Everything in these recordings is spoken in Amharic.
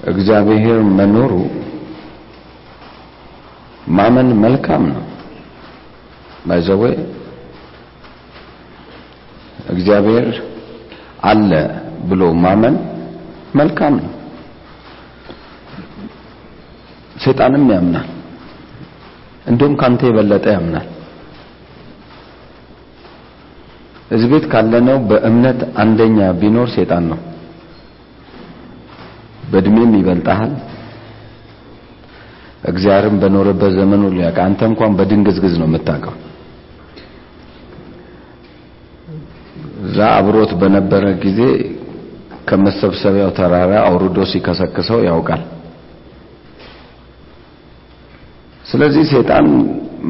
በእግዚአብሔር መኖሩ ማመን መልካም ነው። ባይዘዌ እግዚአብሔር አለ ብሎ ማመን መልካም ነው። ሰይጣንም ያምናል። እንዲሁም ካንተ የበለጠ ያምናል። እዚህ ቤት ካለነው በእምነት አንደኛ ቢኖር ሰይጣን ነው። በእድሜም ይበልጣሃል። እግዚአብሔርም በኖረበት ዘመኑ ሊያውቅ አንተ እንኳን በድንግዝግዝ ነው የምታውቀው። እዛ አብሮት በነበረ ጊዜ ከመሰብሰቢያው ተራራ አውርዶ ሲከሰክሰው ያውቃል። ስለዚህ ሰይጣን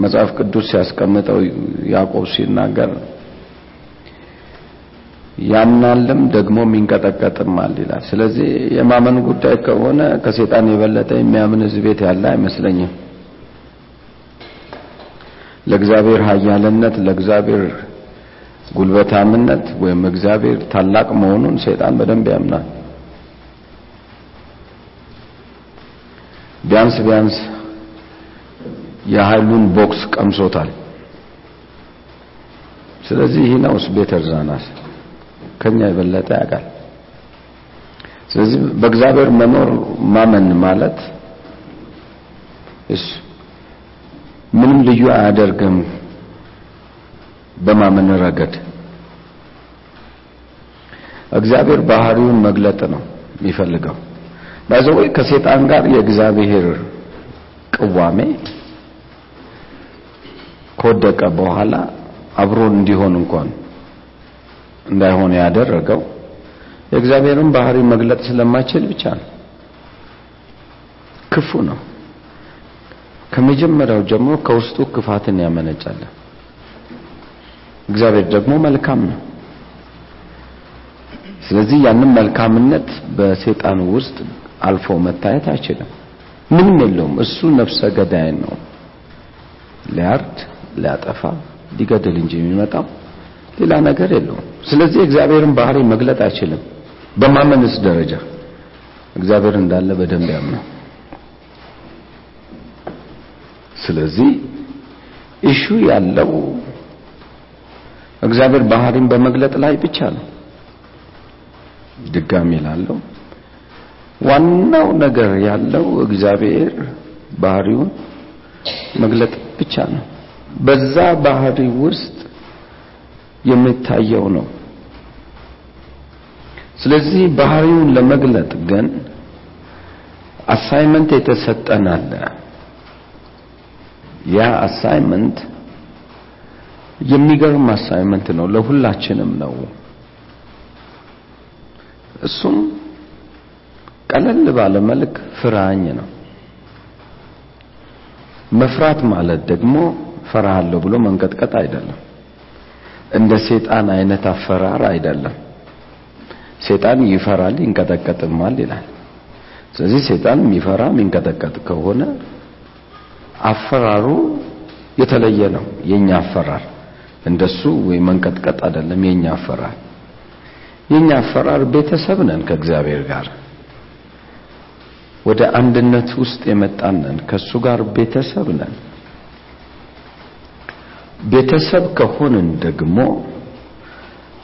መጽሐፍ ቅዱስ ሲያስቀምጠው ያዕቆብ ሲናገር ያምናልም ደግሞ የሚንቀጠቀጥማል ይላል። ስለዚህ የማመን ጉዳይ ከሆነ ከሰይጣን የበለጠ የሚያምን እዚህ ቤት ያለ አይመስለኝም። ለእግዚአብሔር ኃያልነት ለእግዚአብሔር ጉልበታምነት ወይም እግዚአብሔር ታላቅ መሆኑን ሰይጣን በደንብ ያምናል። ቢያንስ ቢያንስ የኃይሉን ቦክስ ቀምሶታል። ስለዚህ ይህ ነውስ ቤተር ዛናስ ከኛ የበለጠ ያውቃል። ስለዚህ በእግዚአብሔር መኖር ማመን ማለት እሱ ምንም ልዩ አያደርግም በማመን ረገድ እግዚአብሔር ባህሪውን መግለጥ ነው የሚፈልገው። ባይዘወይ ከሰይጣን ጋር የእግዚአብሔር ቅዋሜ ከወደቀ በኋላ አብሮን እንዲሆን እንኳን እንዳይሆን ያደረገው የእግዚአብሔርን ባህሪ መግለጥ ስለማይችል ብቻ ነው። ክፉ ነው። ከመጀመሪያው ጀምሮ ከውስጡ ክፋትን ያመነጫል። እግዚአብሔር ደግሞ መልካም ነው። ስለዚህ ያንን መልካምነት በሰይጣን ውስጥ አልፎ መታየት አይችልም። ምንም የለውም። እሱ ነፍሰ ገዳይ ነው። ሊያርድ፣ ሊያጠፋ፣ ሊገድል እንጂ የሚመጣው ሌላ ነገር የለውም። ስለዚህ እግዚአብሔርን ባህሪ መግለጥ አይችልም። በማመንስ ደረጃ እግዚአብሔር እንዳለ በደንብ ያምናል። ስለዚህ issue ው ያለው እግዚአብሔር ባህሪን በመግለጥ ላይ ብቻ ነው። ድጋሚ ላለው ዋናው ነገር ያለው እግዚአብሔር ባህሪውን መግለጥ ብቻ ነው። በዛ ባህሪ ውስጥ የሚታየው ነው። ስለዚህ ባህሪውን ለመግለጥ ግን assignment የተሰጠን ያ assignment የሚገርም assignment ነው፣ ለሁላችንም ነው። እሱም ቀለል ባለ መልክ ፍራኝ ነው። መፍራት ማለት ደግሞ ፈራሃለሁ ብሎ መንቀጥቀጥ አይደለም። እንደ ሴጣን አይነት አፈራር አይደለም። ሴጣን ይፈራል ይንቀጠቀጥማል ይላል። ስለዚህ ሴጣን የሚፈራ የሚንቀጠቀጥ ከሆነ አፈራሩ የተለየ ነው። የኛ አፈራር እንደሱ ወይ መንቀጥቀጥ አይደለም። የኛ አፈራር የኛ አፈራር ቤተሰብ ነን ከእግዚአብሔር ጋር ወደ አንድነት ውስጥ የመጣን ነን። ከሱ ጋር ቤተሰብ ነን። ቤተሰብ ከሆንን ደግሞ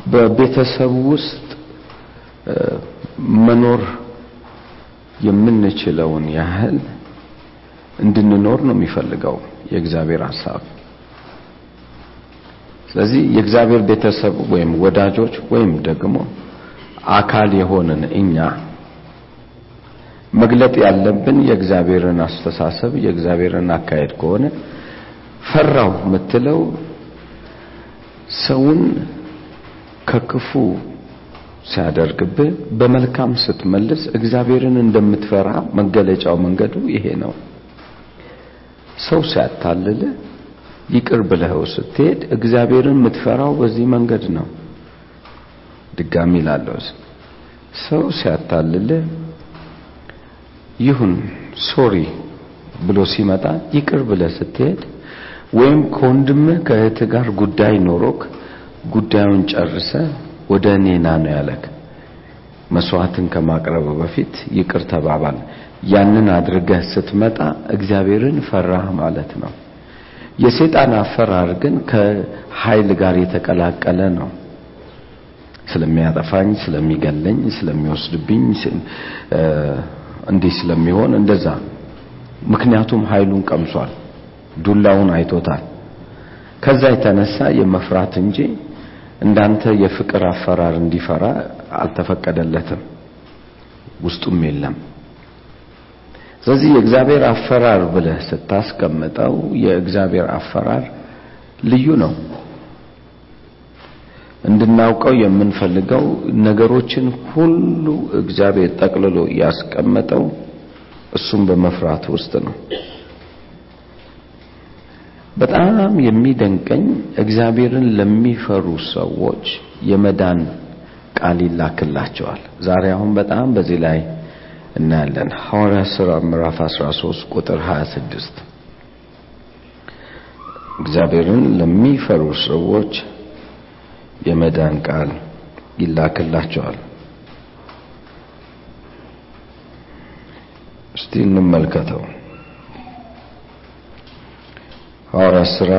በቤተሰብ ውስጥ መኖር የምንችለውን ያህል እንድንኖር ነው የሚፈልገው የእግዚአብሔር ሐሳብ። ስለዚህ የእግዚአብሔር ቤተሰብ ወይም ወዳጆች ወይም ደግሞ አካል የሆንን እኛ መግለጥ ያለብን የእግዚአብሔርን አስተሳሰብ የእግዚአብሔርን አካሄድ ከሆነ ፈራው የምትለው ሰውን ከክፉ ሲያደርግብህ በመልካም ስትመልስ እግዚአብሔርን እንደምትፈራ መገለጫው መንገዱ ይሄ ነው። ሰው ሲያታልል ይቅር ብለኸው ስትሄድ እግዚአብሔርን የምትፈራው በዚህ መንገድ ነው። ድጋሚ ላለው ሰው ሲያታልል ይሁን sorry ብሎ ሲመጣ ይቅር ብለህ ስትሄድ ወይም ከወንድምህ ከእህትህ ጋር ጉዳይ ኖሮክ ጉዳዩን ጨርሰ ወደ እኔ ና ነው ያለክ። መስዋዕትን ከማቅረብ በፊት ይቅር ተባባል። ያንን አድርገህ ስትመጣ እግዚአብሔርን ፈራህ ማለት ነው። የሰይጣን አፈራር ግን ከኃይል ጋር የተቀላቀለ ነው። ስለሚያጠፋኝ፣ ስለሚገለኝ፣ ስለሚወስድብኝ እንዲህ ስለሚሆን እንደዛ። ምክንያቱም ኃይሉን ቀምሷል፣ ዱላውን አይቶታል። ከዛ የተነሳ የመፍራት እንጂ እንዳንተ የፍቅር አፈራር እንዲፈራ አልተፈቀደለትም፣ ውስጡም የለም። ስለዚህ የእግዚአብሔር አፈራር ብለህ ስታስቀምጠው የእግዚአብሔር አፈራር ልዩ ነው። እንድናውቀው የምንፈልገው ነገሮችን ሁሉ እግዚአብሔር ጠቅልሎ ያስቀመጠው እሱም በመፍራት ውስጥ ነው። በጣም የሚደንቀኝ እግዚአብሔርን ለሚፈሩ ሰዎች የመዳን ቃል ይላክላቸዋል። ዛሬ አሁን በጣም በዚህ ላይ እናያለን። ሐዋርያ ሥራ ምዕራፍ 13 ቁጥር 26 እግዚአብሔርን ለሚፈሩ ሰዎች የመዳን ቃል ይላክላቸዋል። እስቲ እንመልከተው። ሐዋርያ ሥራ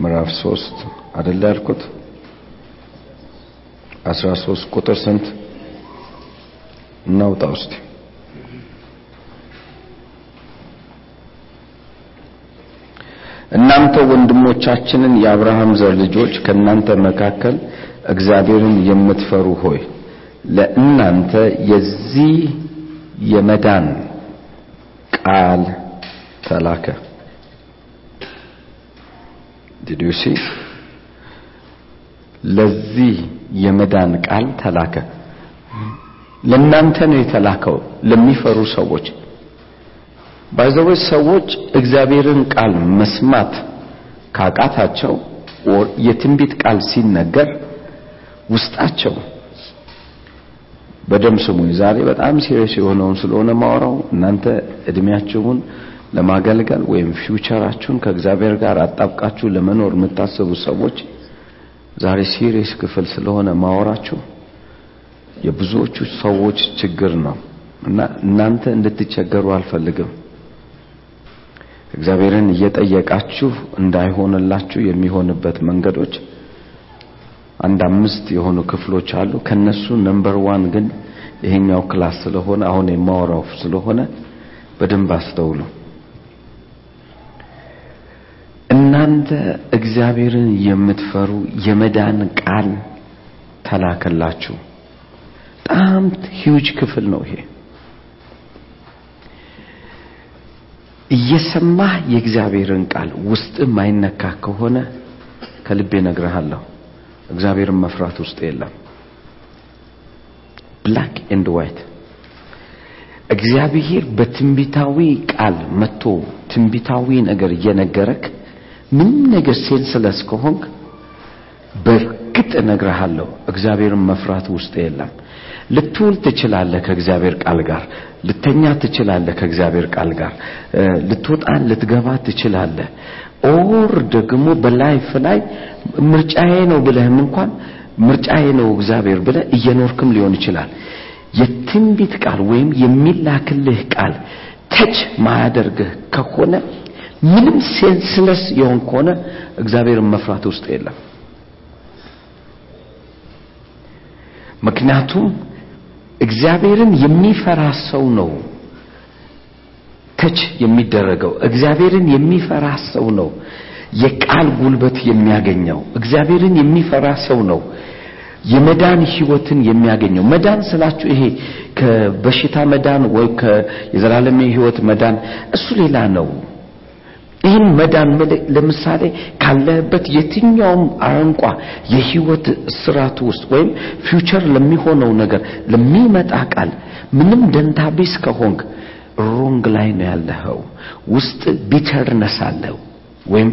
ምዕራፍ 3 አይደለ ያልኩት? 13 ቁጥር ስንት እናውጣ ውስጥ እናንተ ወንድሞቻችንን የአብርሃም ዘር ልጆች ከእናንተ መካከል እግዚአብሔርን የምትፈሩ ሆይ ለእናንተ የዚህ የመዳን ቃል ተላከ። did you see ለዚህ የመዳን ቃል ተላከ። ለእናንተ ነው የተላከው፣ ለሚፈሩ ሰዎች by the way ሰዎች እግዚአብሔርን ቃል መስማት ካቃታቸው የትንቢት ቃል ሲነገር ውስጣቸው በደም ስሙኝ። ዛሬ በጣም serious የሆነውን ስለሆነ ማወራው እናንተ እድሜያችሁን ለማገልገል ወይም future አችሁን ከእግዚአብሔር ጋር አጣብቃችሁ ለመኖር የምታስቡ ሰዎች ዛሬ serious ክፍል ስለሆነ ማወራችሁ የብዙዎቹ ሰዎች ችግር ነው እና እናንተ እንድትቸገሩ አልፈልግም። እግዚአብሔርን እየጠየቃችሁ እንዳይሆንላችሁ የሚሆንበት መንገዶች አንድ አምስት የሆኑ ክፍሎች አሉ። ከነሱ number one ግን ይሄኛው class ስለሆነ አሁን የማወራው ስለሆነ በደንብ አስተውሉ። እናንተ እግዚአብሔርን የምትፈሩ የመዳን ቃል ተላከላችሁ። በጣም ሂውጅ ክፍል ነው ይሄ። እየሰማህ የእግዚአብሔርን ቃል ውስጥ ማይነካ ከሆነ ከልቤ ነግረሃለሁ፣ እግዚአብሔርን መፍራት ውስጥ የለም። black and white እግዚአብሔር በትንቢታዊ ቃል መጥቶ ትንቢታዊ ነገር እየነገረክ ምንም ነገር senseless ከሆንክ በእርግጥ እነግርሃለሁ እግዚአብሔርን መፍራት ውስጥ የለም። ልትውል ትችላለህ ከእግዚአብሔር ቃል ጋር፣ ልተኛ ትችላለህ ከእግዚአብሔር ቃል ጋር፣ ልትወጣ ልትገባ ትችላለህ። or ደግሞ በ life ላይ ምርጫዬ ነው ብለህም እንኳን ምርጫዬ ነው እግዚአብሔር ብለህ እየኖርክም ሊሆን ይችላል። የትንቢት ቃል ወይም የሚላክልህ ቃል touch ማያደርግህ ከሆነ ምንም senseless የሆን ከሆነ እግዚአብሔርን መፍራት ውስጥ የለም። ምክንያቱም እግዚአብሔርን የሚፈራ ሰው ነው ተች የሚደረገው። እግዚአብሔርን የሚፈራ ሰው ነው የቃል ጉልበት የሚያገኘው። እግዚአብሔርን የሚፈራ ሰው ነው የመዳን ህይወትን የሚያገኘው። መዳን ስላችሁ ይሄ ከበሽታ መዳን ወይ የዘላለም ህይወት መዳን እሱ ሌላ ነው። ይህን መዳን ለምሳሌ ካለህበት የትኛውም አረንቋ የህይወት ስርዓት ውስጥ ወይም future ለሚሆነው ነገር ለሚመጣ ቃል ምንም ደንታቢስ ከሆንክ wrong ላይ ነው ያለኸው። ውስጥ bitterness አለው ወይም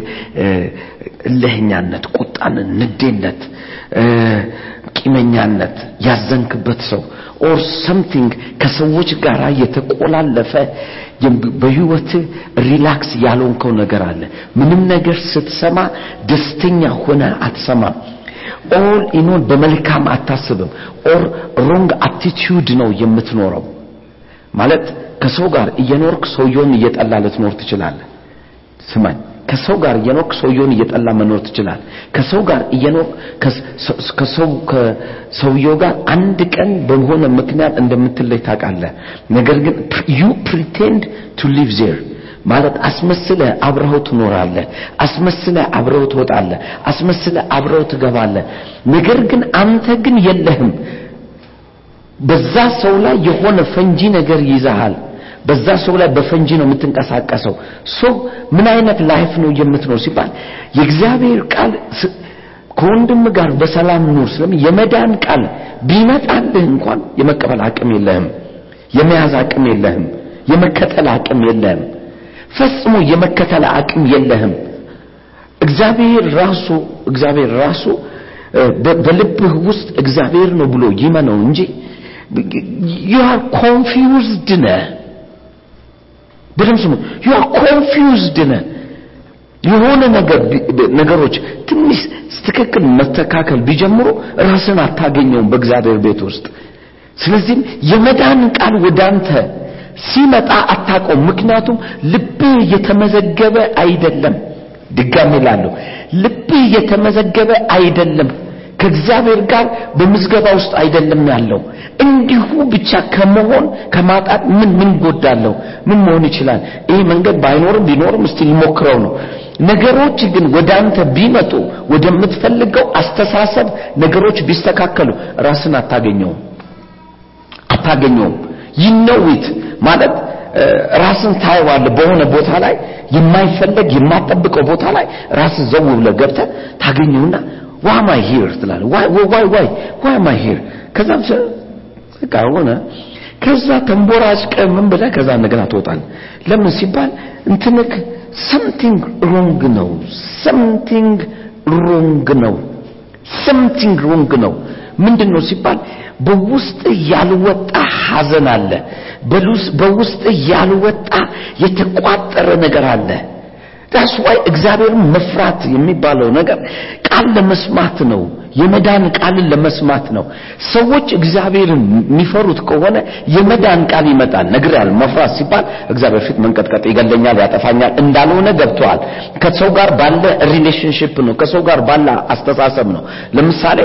እልህኛነት፣ ቁጣን፣ ንዴነት፣ ቂመኛነት ያዘንክበት ሰው or something ከሰዎች ጋር የተቆላለፈ በህይወት relax ያልሆንከው ነገር አለ። ምንም ነገር ስትሰማ ደስተኛ ሆነ አትሰማም። all in all በመልካም አታስብም or wrong attitude ነው የምትኖረው ማለት ከሰው ጋር እየኖርክ ሰውየውን እየጠላ ልትኖር ትችላለህ ስማኝ ከሰው ጋር እየኖርክ ሰውየውን እየጠላ መኖር ትችላል። ከሰው ጋር እየኖርክ ከሰው ከሰውየው ጋር አንድ ቀን በሆነ ምክንያት እንደምትለይ ታውቃለህ። ነገር ግን you pretend to live there ማለት አስመስለ አብረኸው ትኖራለህ አስመስለ አብረኸው ትወጣለህ አስመስለ አብረኸው ትገባለህ። ነገር ግን አንተ ግን የለህም። በዛ ሰው ላይ የሆነ ፈንጂ ነገር ይዘሃል በዛ ሰው ላይ በፈንጂ ነው የምትንቀሳቀሰው so ምን አይነት life ነው የምትኖር ሲባል የእግዚአብሔር ቃል ከወንድም ጋር በሰላም ኑር ስለምን የመዳን ቃል ቢመጣልህ እንኳን የመቀበል አቅም የለህም የመያዝ አቅም የለህም የመከተል አቅም የለህም ፈጽሞ የመከተል አቅም የለህም እግዚአብሔር ራሱ እግዚአብሔር ራሱ በልብህ ውስጥ እግዚአብሔር ነው ብሎ ይመነው እንጂ you are confused ነህ በደም ስሙ። You are confused ነህ የሆነ ነገሮች ትንሽ ትክክል መስተካከል ቢጀምሩ ራስን አታገኘውም በእግዚአብሔር ቤት ውስጥ። ስለዚህም የመዳን ቃል ወደ አንተ ሲመጣ አታውቀው ምክንያቱም ልብህ የተመዘገበ አይደለም። ድጋሜ ላለሁ ልብህ የተመዘገበ አይደለም ከእግዚአብሔር ጋር በምዝገባ ውስጥ አይደለም ያለው። እንዲሁ ብቻ ከመሆን ከማጣት ምን ምን ጎዳለሁ ምን መሆን ይችላል? ይሄ መንገድ ባይኖርም ቢኖርም እስቲ ሊሞክረው ነው። ነገሮች ግን ወደ አንተ ቢመጡ ወደምትፈልገው አስተሳሰብ ነገሮች ቢስተካከሉ ራስን አታገኘውም። አታገኘውም። ይነዊት ማለት ራስን ታየዋለ በሆነ ቦታ ላይ የማይፈለግ የማጠብቀው ቦታ ላይ ራስን ዘው ብለ ገብተ ታገኘውና am I here? ትላለህ። Why why why am I here? ከዛም በቃ ሆነ። ከዛ ተንቦራጭቀ ምን ብለህ ከዛ እንደገና ትወጣለህ። ለምን ሲባል እንትንክ something wrong ነው። Something wrong ነው። Something wrong ነው። ምንድን ነው ሲባል በውስጥ ያልወጣ ሐዘን አለ። በውስጥ ያልወጣ የተቋጠረ ነገር አለ ዳስ ዋይ እግዚአብሔርን መፍራት የሚባለው ነገር ቃል ለመስማት ነው። የመዳን ቃልን ለመስማት ነው። ሰዎች እግዚአብሔርን የሚፈሩት ከሆነ የመዳን ቃል ይመጣል። ነግሬያለሁ መፍራት ሲባል እግዚአብሔር ፊት መንቀጥቀጥ ይገለኛል ያጠፋኛል እንዳልሆነ ገብተዋል ከሰው ጋር ባለ relationship ነው። ከሰው ጋር ባለ አስተሳሰብ ነው። ለምሳሌ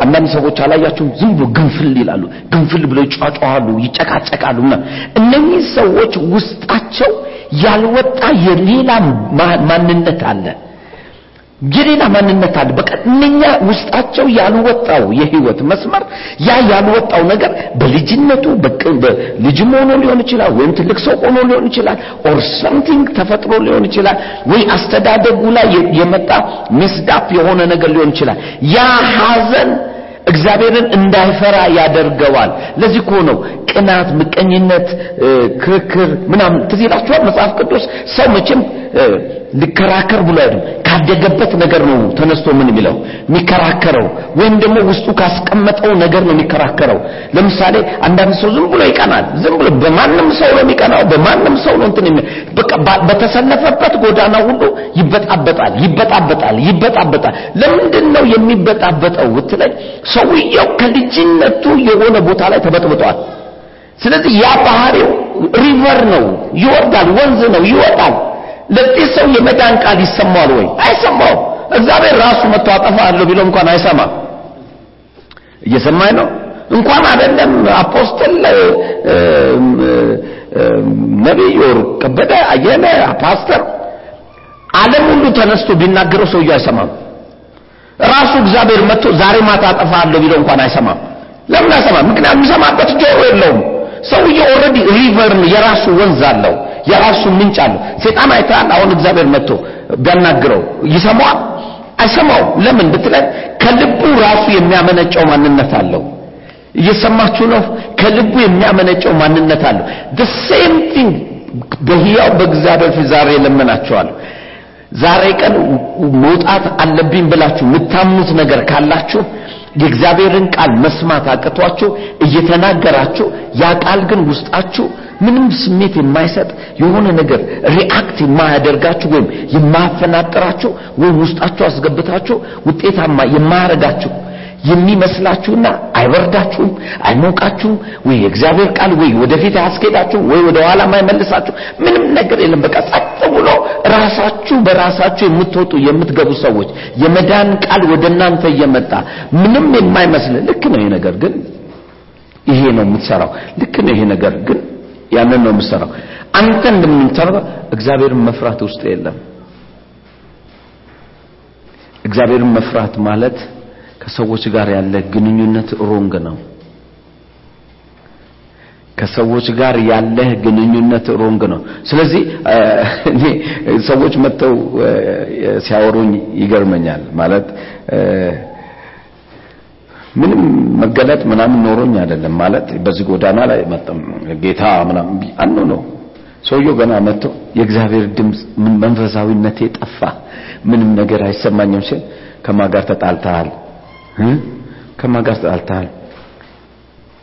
አንዳንድ ሰዎች አላያቸውም ዝም ብሎ ግንፍል ይላሉ። ግንፍል ብለው ይጫጫዋሉ ይጨቃጨቃሉ እነኚህ ሰዎች ውስጣቸው ያልወጣ የሌላ ማንነት አለ። የሌላ ማንነት አለ። በቃ እነኛ ውስጣቸው ያልወጣው የህይወት መስመር ያ ያልወጣው ነገር በልጅነቱ ልጅም ሆኖ ሊሆን ይችላል ወይም ትልቅ ሰው ሆኖ ሊሆን ይችላል or something ተፈጥሮ ሊሆን ይችላል ወይ አስተዳደጉ ላይ የመጣ messed up የሆነ ነገር ሊሆን ይችላል። ያ ሐዘን እግዚአብሔርን እንዳይፈራ ያደርገዋል። ለዚህ እኮ ነው ቅናት ምቀኝነት ክርክር ምናምን ትዝ መጽሐፍ ቅዱስ ሰው መቼም ሊከራከር ብሎ አይደለም። ካደገበት ነገር ነው ተነስቶ ምን የሚለው? የሚከራከረው ወይም ደግሞ ውስጡ ካስቀመጠው ነገር ነው የሚከራከረው። ለምሳሌ አንዳንድ ሰው ዝም ብሎ ይቀናል። ዝም ብሎ በማንም ሰው ነው የሚቀናው በማንም ሰው ነው እንትን በተሰለፈበት ጎዳና ሁሉ ይበጣበጣል ይበጣበጣል ይበጣበጣል። ለምንድን ነው የሚበጣበጠው ብትለኝ ሰውየው ከልጅነቱ የሆነ ቦታ ላይ ተበጥብጧል። ስለዚህ ያ ባህሪው river ነው ይወርዳል ወንዝ ነው ይወጣል ለዚህ ሰው የመዳን ቃል ይሰማዋል ወይ? አይሰማው እግዚአብሔር ራሱ መጥቶ አጠፋለሁ ቢለው እንኳን አይሰማም። እየሰማኝ ነው? እንኳን አይደለም apostle ነቢይ ወይ ከበደ አየለ ፓስተር ዓለም ሁሉ ተነስቶ ቢናገረው ሰውየው አይሰማም። ራሱ እግዚአብሔር መጥቶ ዛሬ ማታ አጠፋለሁ ቢለው እንኳን አይሰማም። ለምን አይሰማም? ምክንያቱም የሚሰማበት ጆሮ የለውም ሰውየው already river የራሱ ወንዝ አለው። የራሱ ምንጭ አለው። ሴጣን አይተሃል? አሁን እግዚአብሔር መጥቶ ቢያናግረው ይሰማዋል? አይሰማው ለምን ብትለን ከልቡ ራሱ የሚያመነጨው ማንነት አለው። እየሰማችሁ ነው? ከልቡ የሚያመነጨው ማንነት አለው። The same thing በህያው በእግዚአብሔር ፊት ዛሬ ለመናቸዋለሁ ዛሬ ቀን መውጣት አለብኝ ብላችሁ የምታምኑት ነገር ካላችሁ የእግዚአብሔርን ቃል መስማት አቅቷችሁ እየተናገራችሁ ያ ቃል ግን ውስጣችሁ ምንም ስሜት የማይሰጥ የሆነ ነገር ሪአክት የማያደርጋችሁ ወይም የማያፈናጥራችሁ ወይም ውስጣችሁ አስገብታችሁ ውጤታማ የማያረጋችሁ የሚመስላችሁና አይበርዳችሁም፣ አይሞቃችሁም፣ ወይ የእግዚአብሔር ቃል ወይ ወደፊት አያስኬዳችሁ ወይ ወደ ኋላ የማይመልሳችሁ ምንም ነገር የለም። በቃ ጸጥ ብሎ ራሳችሁ በራሳችሁ የምትወጡ የምትገቡ ሰዎች የመዳን ቃል ወደ እናንተ እየመጣ ምንም የማይመስል ልክ ነው ይሄ ነገር ግን ይሄ ነው የምትሰራው። ልክ ነው ይሄ ነገር ግን ያንን ነው የምትሰራው። አንተ እንደምትሰራው እግዚአብሔርን መፍራት ውስጥ የለም። እግዚአብሔርን መፍራት ማለት ከሰዎች ጋር ያለ ግንኙነት wrong ነው። ከሰዎች ጋር ያለህ ግንኙነት wrong ነው። ስለዚህ እኔ ሰዎች መጥተው ሲያወሩኝ ይገርመኛል። ማለት ምንም መገለጥ ምናምን ኖሮኝ አይደለም። ማለት በዚህ ጎዳና ላይ መጣም ጌታ ምናምን አኑ ነው ሰውየው ገና መጥቶ የእግዚአብሔር ድምፅ ምን መንፈሳዊነቴ ጠፋ፣ ምንም ነገር አይሰማኝም ሲል ከማን ጋር ተጣልተሃል? ከማን ጋር ተጣልተሃል?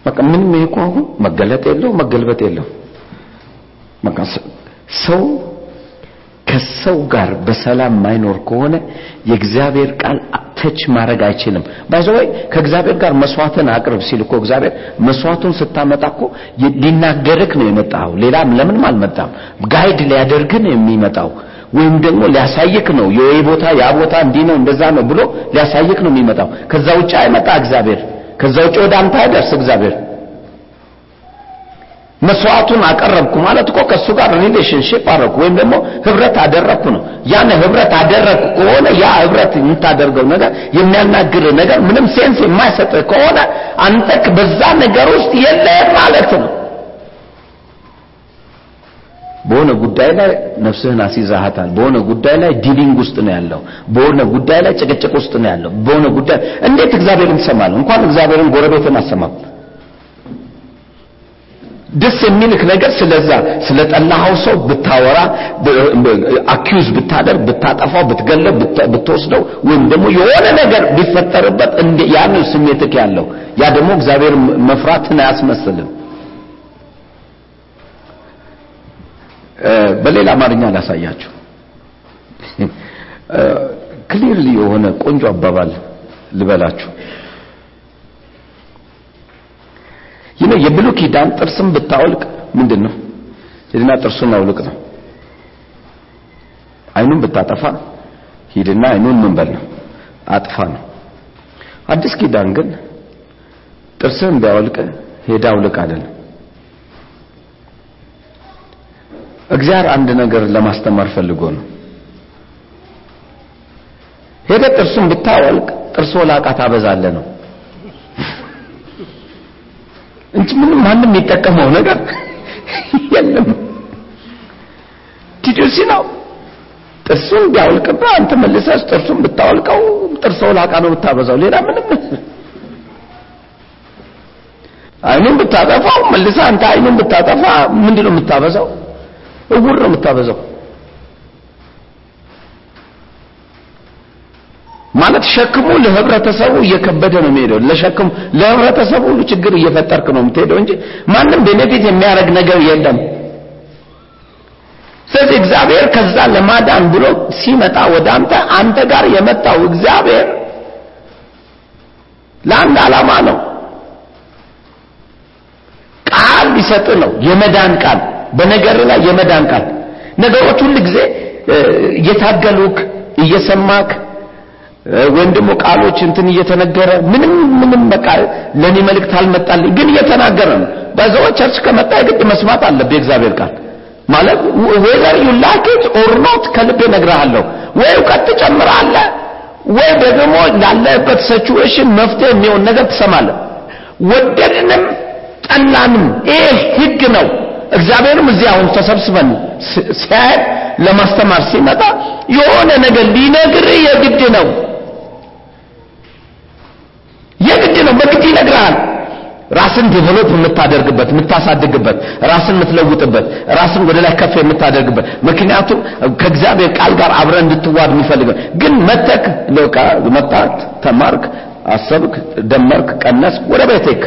በቃ ምንም ይሄ እኮ መገለጥ የለው መገለጥ የለው። ሰው ከሰው ጋር በሰላም ማይኖር ከሆነ የእግዚአብሔር ቃል touch ማድረግ አይችልም። by the way ከእግዚአብሔር ጋር መስዋዕትን አቅርብ ሲል እኮ እግዚአብሔር መስዋዕቱን ስታመጣ እኮ ሊናገርክ ነው የመጣው። ሌላም ለምንም አልመጣም። guide ሊያደርግ ነው የሚመጣው ወይም ደግሞ ሊያሳይክ ነው። ወይ ቦታ ያ ቦታ እንዲህ ነው እንደዛ ነው ብሎ ሊያሳይክ ነው የሚመጣው። ከዛ ውጭ አይመጣ እግዚአብሔር። ከዛ ውጭ ወደ አንተ አይደርስ እግዚአብሔር። መስዋዕቱን አቀረብኩ ማለት እኮ ከሱ ጋር relationship አደረኩ ወይም ደግሞ ህብረት አደረኩ ነው። ያን ህብረት አደረኩ ከሆነ ያ ህብረት የምታደርገው ነገር የሚያናግር ነገር ምንም sense የማይሰጥ ከሆነ አንተ በዛ ነገር ውስጥ የለህም ማለት ነው። በሆነ ጉዳይ ላይ ነፍስህን አስይዛሃታል። በሆነ ጉዳይ ላይ dealing ውስጥ ነው ያለው። በሆነ ጉዳይ ላይ ጭቅጭቅ ውስጥ ነው ያለው። በሆነ ጉዳይ እንዴት እግዚአብሔርን ትሰማለህ? እንኳን እግዚአብሔርን ጎረቤትን አሰማም። ደስ የሚልክ ነገር ስለዛ ስለጠላኸው ሰው ብታወራ አኪዩዝ ብታደርግ ብታጠፋው ብትገለው ብትወስደው ወይም ደግሞ የሆነ ነገር ቢፈጠርበት ያን ስሜትክ ያለው ያ ደግሞ እግዚአብሔር መፍራትን አያስመስልም። በሌላ አማርኛ ላሳያችሁ። ክሊርሊ የሆነ ቆንጆ አባባል ልበላችሁ። ይህ የብሉይ ኪዳን ጥርስም ብታወልቅ ምንድን ነው? ሂድና ጥርሱን አውልቅ ነው። አይኑን ብታጠፋ ሂድና አይኑን ምን ነው አጥፋ ነው። አዲስ ኪዳን ግን ጥርስህን ቢያወልቅ ሄዳ አውልቅ አይደለም። እግዚአብሔር አንድ ነገር ለማስተማር ፈልጎ ነው። ሄደ ጥርሱን ብታወልቅ ጥርስ ወላቃ ታበዛለ ነው እንጂ ምንም ማንም የሚጠቀመው ነገር የለም። ቲዲሲ ነው ጥርሱን ቢያወልቅብህ አንተ መልሰህ ጥርሱን ብታወልቀው ጥርስ ወላቃ ነው ብታበዛው፣ ሌላ ምንም አይኑን ብታጠፋው መልሰህ አንተ አይኑን ብታጠፋ ምንድን ነው የምታበዛው? እውር ነው የምታበዛው። ማለት ሸክሙ ለህብረተሰቡ እየከበደ ነው የሚሄደው። ለሸክሙ ለህብረተሰቡ ሁሉ ችግር እየፈጠርክ ነው የምትሄደው እንጂ ማንም ቤኔፊት የሚያደርግ ነገር የለም። ስለዚህ እግዚአብሔር ከዛ ለማዳን ብሎ ሲመጣ ወደ አንተ አንተ ጋር የመጣው እግዚአብሔር ለአንድ ዓላማ ነው። ቃል ሊሰጥ ነው። የመዳን ቃል በነገር ላይ የመዳን ቃል ነገሮች ሁሉ ጊዜ እየታገሉክ እየሰማክ ወይም ደግሞ ቃሎች እንትን እየተነገረ ምንም ምንም በቃ ለኔ መልእክት አልመጣልኝ ግን እየተናገረ ነው። በዛው ቸርች ከመጣ የግድ መስማት አለብህ የእግዚአብሔር ቃል ማለት you like it or not ከልብ እነግርሃለሁ። ወይ እውቀት ትጨምራለህ ወይ ደግሞ ላለበት situation መፍትሄ የሚሆን ነገር ትሰማለህ። ወደድንም ጠላንም ይሄ ህግ ነው። እግዚአብሔርም እዚህ አሁን ተሰብስበን ሲያይ ለማስተማር ሲመጣ የሆነ ነገር ሊነግር የግድ ነው። የግድ ነው፣ በግድ ይነግርሃል። ራስን develop የምታደርግበት የምታሳድግበት፣ ራስን የምትለውጥበት፣ ራስን ወደ ላይ ከፍ የምታደርግበት ምክንያቱም ከእግዚአብሔር ቃል ጋር አብረ እንድትዋሃድ የሚፈልገው ግን መተህ መጣህ ተማርክ፣ አሰብክ፣ ደመርክ፣ ቀነስ ወደ ቤቴክ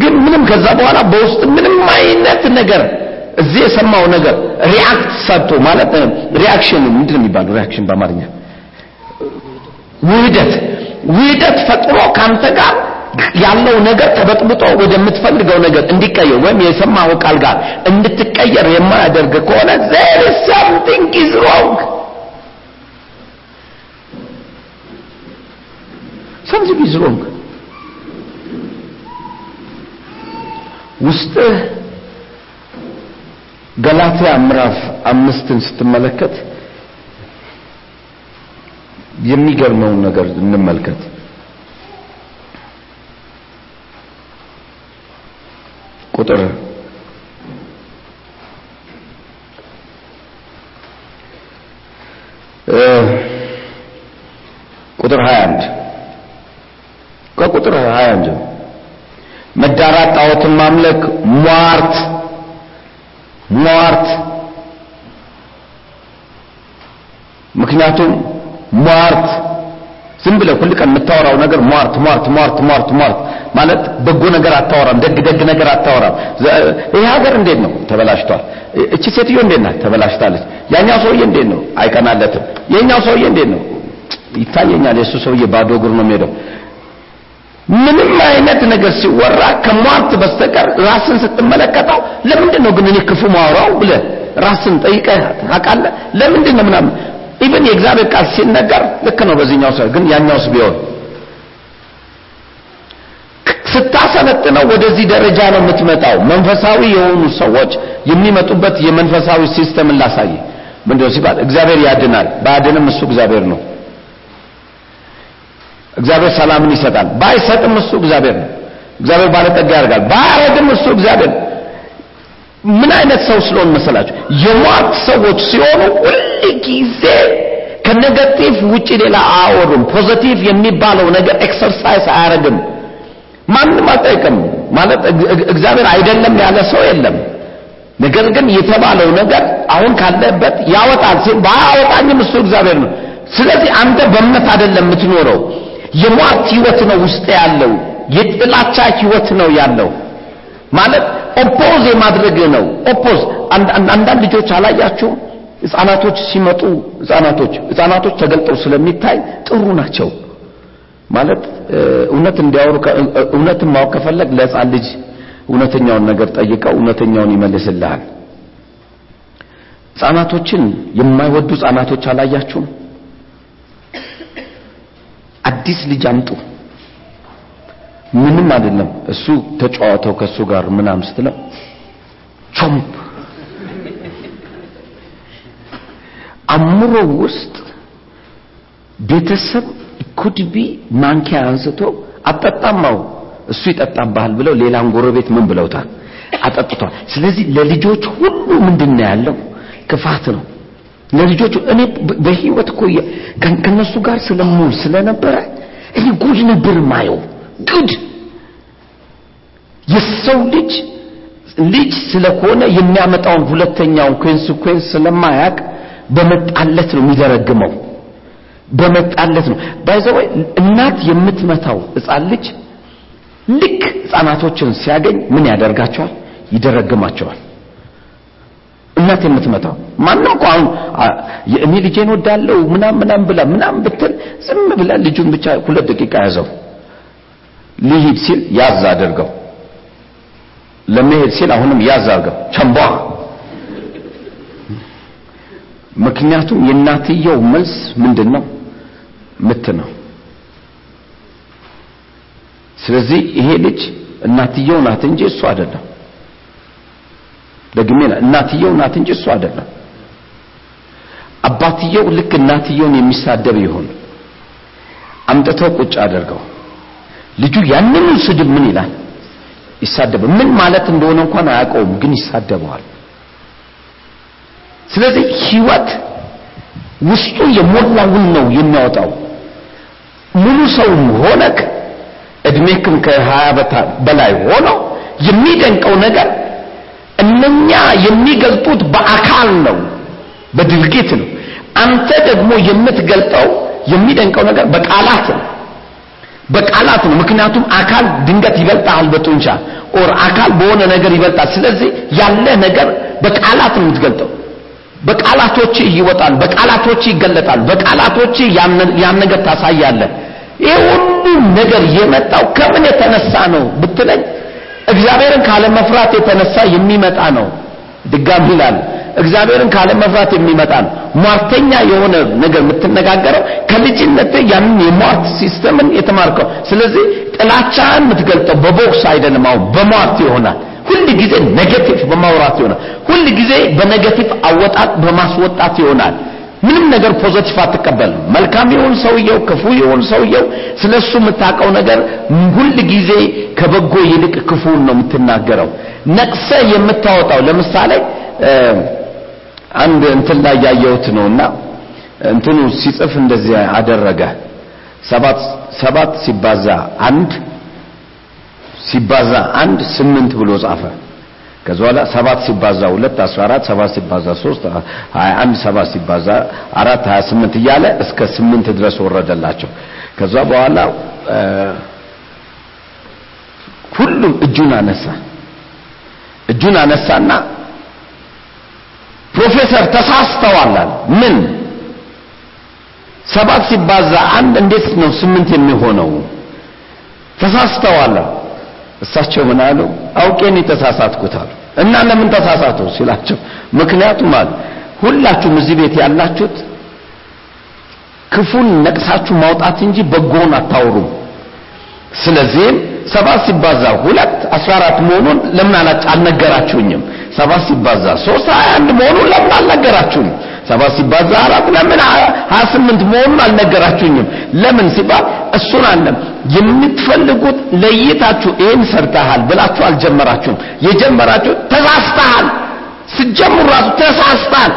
ግን ምንም ከዛ በኋላ በውስጥ ምንም አይነት ነገር እዚህ የሰማው ነገር react ሰጥቶ ማለት reaction ምንድን ነው የሚባለው? reaction በአማርኛ ውህደት። ውህደት ፈጥሮ ካንተ ጋር ያለው ነገር ተበጥብጦ ወደምትፈልገው ነገር እንዲቀየር ወይም የሰማው ቃል ጋር እንድትቀየር የማያደርግ ከሆነ there is something is wrong. Something is ውስጥህ ገላትያ ምዕራፍ አምስትን ስትመለከት የሚገርመውን ነገር እንመልከት። ቁጥር ቁጥር 21 ከቁጥር 21 መዳራት ጣዖትን ማምለክ ሟርት ሟርት። ምክንያቱም ሟርት ዝም ብለህ ሁል ቀን የምታወራው ነገር ሟርት ሟርት ሟርት ሟርት ሟርት ማለት በጎ ነገር አታወራም ደግ ደግ ነገር አታወራም። ይሄ ሀገር እንዴት ነው? ተበላሽቷል። እቺ ሴትዮ እንዴት ናት? ተበላሽታለች። ያኛው ሰውዬ እንዴት ነው? አይቀናለትም። ያኛው ሰውዬ እንዴት ነው? ይታየኛል። የእሱ ሰውዬ ባዶ እግር ነው የሚሄደው ምንም አይነት ነገር ሲወራ ከሟርት በስተቀር ራስን ስትመለከተው ለምንድን ነው ግን እኔ ክፉ ማውራው ብለህ ራስን ጠይቀህ ታውቃለህ? ለምንድን ነው ምናምን? even የእግዚአብሔር ቃል ሲነገር ልክ ነው በዚህኛው ሰው ግን ያኛውስ ቢሆን። ስታሰለጥነው ወደዚህ ደረጃ ነው የምትመጣው። መንፈሳዊ የሆኑ ሰዎች የሚመጡበት የመንፈሳዊ system ን ላሳይ። ምንድነው ሲባል? እግዚአብሔር ያድናል። ባያድንም እሱ እግዚአብሔር ነው እግዚአብሔር ሰላምን ይሰጣል። ባይሰጥም እሱ እግዚአብሔር ነው። እግዚአብሔር ባለጠጋ ያደርጋል። ባያረግም እሱ እግዚአብሔር ምን አይነት ሰው ስለሆን መሰላችሁ? የሟርት ሰዎች ሲሆኑ ሁል ጊዜ ከ negative ውጪ ሌላ አያወሩም። positive የሚባለው ነገር exercise አያረግም ማንም አልጠይቅም። ማለት እግዚአብሔር አይደለም ያለ ሰው የለም። ነገር ግን የተባለው ነገር አሁን ካለበት ያወጣል ባያወጣኝም እሱ እግዚአብሔር ነው። ስለዚህ አንተ በእምነት አይደለም የምትኖረው የሟርት ህይወት ነው ውስጥ ያለው የጥላቻ ህይወት ነው ያለው። ማለት oppose የማድረግ ነው። oppose አንዳንድ ልጆች አላያችሁም? ህፃናቶች ሲመጡ ህፃናቶች ህፃናቶች ተገልጠው ስለሚታይ ጥሩ ናቸው። ማለት እውነት እንዲያወሩ እውነትን ማወቅ ከፈለግ ለህፃን ልጅ እውነተኛውን ነገር ጠይቀው እውነተኛውን ይመልስልሃል። ህፃናቶችን የማይወዱ ህፃናቶች አላያችሁም አዲስ ልጅ አምጡ። ምንም አይደለም። እሱ ተጫዋተው ከሱ ጋር ምናም ስትለው ቾምፕ። አእምሮ ውስጥ ቤተሰብ ኩድቢ ማንኪያ አንስቶ አጠጣማው እሱ ይጠጣብሃል ብለው ሌላን ጎረቤት ምን ብለውታል? አጠጥቷል። ስለዚህ ለልጆች ሁሉ ምንድነው ያለው? ክፋት ነው ለልጆቹ እኔ በህይወት እኮ ከነሱ ጋር ስለምውል ስለነበረ እኔ ጉድ ነበር ማየው ጉድ! የሰው ልጅ ልጅ ስለሆነ የሚያመጣውን ሁለተኛውን consequence ስለማያቅ በመጣለት ነው የሚደረግመው በመጣለት ነው። by the way እናት የምትመታው ህፃን ልጅ ልክ ህፃናቶችን ሲያገኝ ምን ያደርጋቸዋል? ይደረግማቸዋል እናት የምትመታው ማንም እኮ አሁን እኔ ልጄን ወዳለው ምናም ምናም ብላ ምናም ብትል ዝም ብላ ልጁን ብቻ ሁለት ደቂቃ ያዘው። ሊሂድ ሲል ያዝ አድርገው። ለመሄድ ሲል አሁንም ያዝ አድርገው። ቸንቧ! ምክንያቱም የእናትየው መልስ ምንድን ነው ምት ነው። ስለዚህ ይሄ ልጅ እናትየው ናት እንጂ እሱ አይደለም ደግሜ እናትየው ናት እንጂ እሱ አይደለም። አባትየው ልክ እናትየውን የሚሳደብ ይሆን አምጥተው ቁጭ አድርገው። ልጁ ያንኑ ስድብ ምን ይላል? ይሳደብ ምን ማለት እንደሆነ እንኳን አያውቀውም ግን ይሳደበዋል። ስለዚህ ህይወት ውስጡ የሞላውን ነው የሚያወጣው። ሙሉ ሰውም ሆነክ እድሜክም ከሀያ በላይ ሆኖ የሚደንቀው ነገር እነኛ የሚገልጡት በአካል ነው በድርጊት ነው አንተ ደግሞ የምትገልጠው የሚደንቀው ነገር በቃላት ነው በቃላት ነው። ምክንያቱም አካል ድንገት ይበልጣል በጡንቻ ኦር አካል በሆነ ነገር ይበልጣል። ስለዚህ ያለ ነገር በቃላት ነው የምትገልጠው። በቃላቶች ይወጣል፣ በቃላቶች ይገለጣል፣ በቃላቶች ያን ነገር ታሳያለህ። ይህ ሁሉ ነገር የመጣው ከምን የተነሳ ነው ብትለኝ እግዚአብሔርን ካለመፍራት የተነሳ የሚመጣ ነው። ድጋሚ ይላል እግዚአብሔርን ካለመፍራት የሚመጣ ነው። ሟርተኛ የሆነ ነገር የምትነጋገረው ከልጅነት ያንን የሟርት system ን የተማርከው። ስለዚህ ጥላቻን የምትገልጠው በቦክስ አይደለም፣ አሁን በሟርት ይሆናል። ሁል ጊዜ negative በማውራት ይሆናል። ሁል ጊዜ በ negative አወጣጥ በማስወጣት ይሆናል። ምንም ነገር positive አትቀበልም። መልካም ይሁን ሰውየው፣ ክፉ ይሁን ሰውየው፣ ስለሱ የምታውቀው ነገር ሁል ጊዜ ከበጎ ይልቅ ክፉን ነው የምትናገረው። ነቅሰ የምታወጣው ለምሳሌ አንድ እንትን ላይ ያየሁት ነውና እንትኑ ሲጽፍ እንደዚህ አደረገ። ሰባት ሰባት ሲባዛ አንድ ሲባዛ አንድ ስምንት ብሎ ጻፈ። ከዛ በኋላ ሰባት ሲባዛ ሁለት አስራ አራት ሰባት ሲባዛ ሶስት ሀያ አንድ ሰባት ሲባዛ አራት ሀያ ስምንት እያለ እስከ ስምንት ድረስ ወረደላቸው። ከዛ በኋላ ሁሉም እጁን አነሳ። እጁን አነሳና ፕሮፌሰር ተሳስተዋል አለ። ምን ሰባት ሲባዛ አንድ እንዴት ነው ስምንት የሚሆነው? ተሳስተዋል። እሳቸው ምን አሉ? አውቄን የተሳሳትኩት አሉ። እና ለምን ተሳሳቱ ሲላቸው፣ ምክንያቱም አሉ ሁላችሁም እዚህ ቤት ያላችሁት ክፉን ነቅሳችሁ ማውጣት እንጂ በጎውን አታውሩም። ስለዚህም ሰባት ሲባዛ ሁለት አስራ አራት መሆኑን ለምን አልነገራችሁኝም? ሰባት ሲባዛ ሶስት ሀያ አንድ መሆኑን ለምን አልነገራችሁኝም? ሰባት ሲባዛ አራት ለምን ሀያ ስምንት መሆኑን አልነገራችሁኝም? ለምን ሲባል እሱን አለም የምትፈልጉት ለይታችሁ ይህን ሰርተሃል ብላችሁ አልጀመራችሁም። የጀመራችሁ ተሳስተሃል። ስትጀምሩ ራሱ ተሳስተሃል።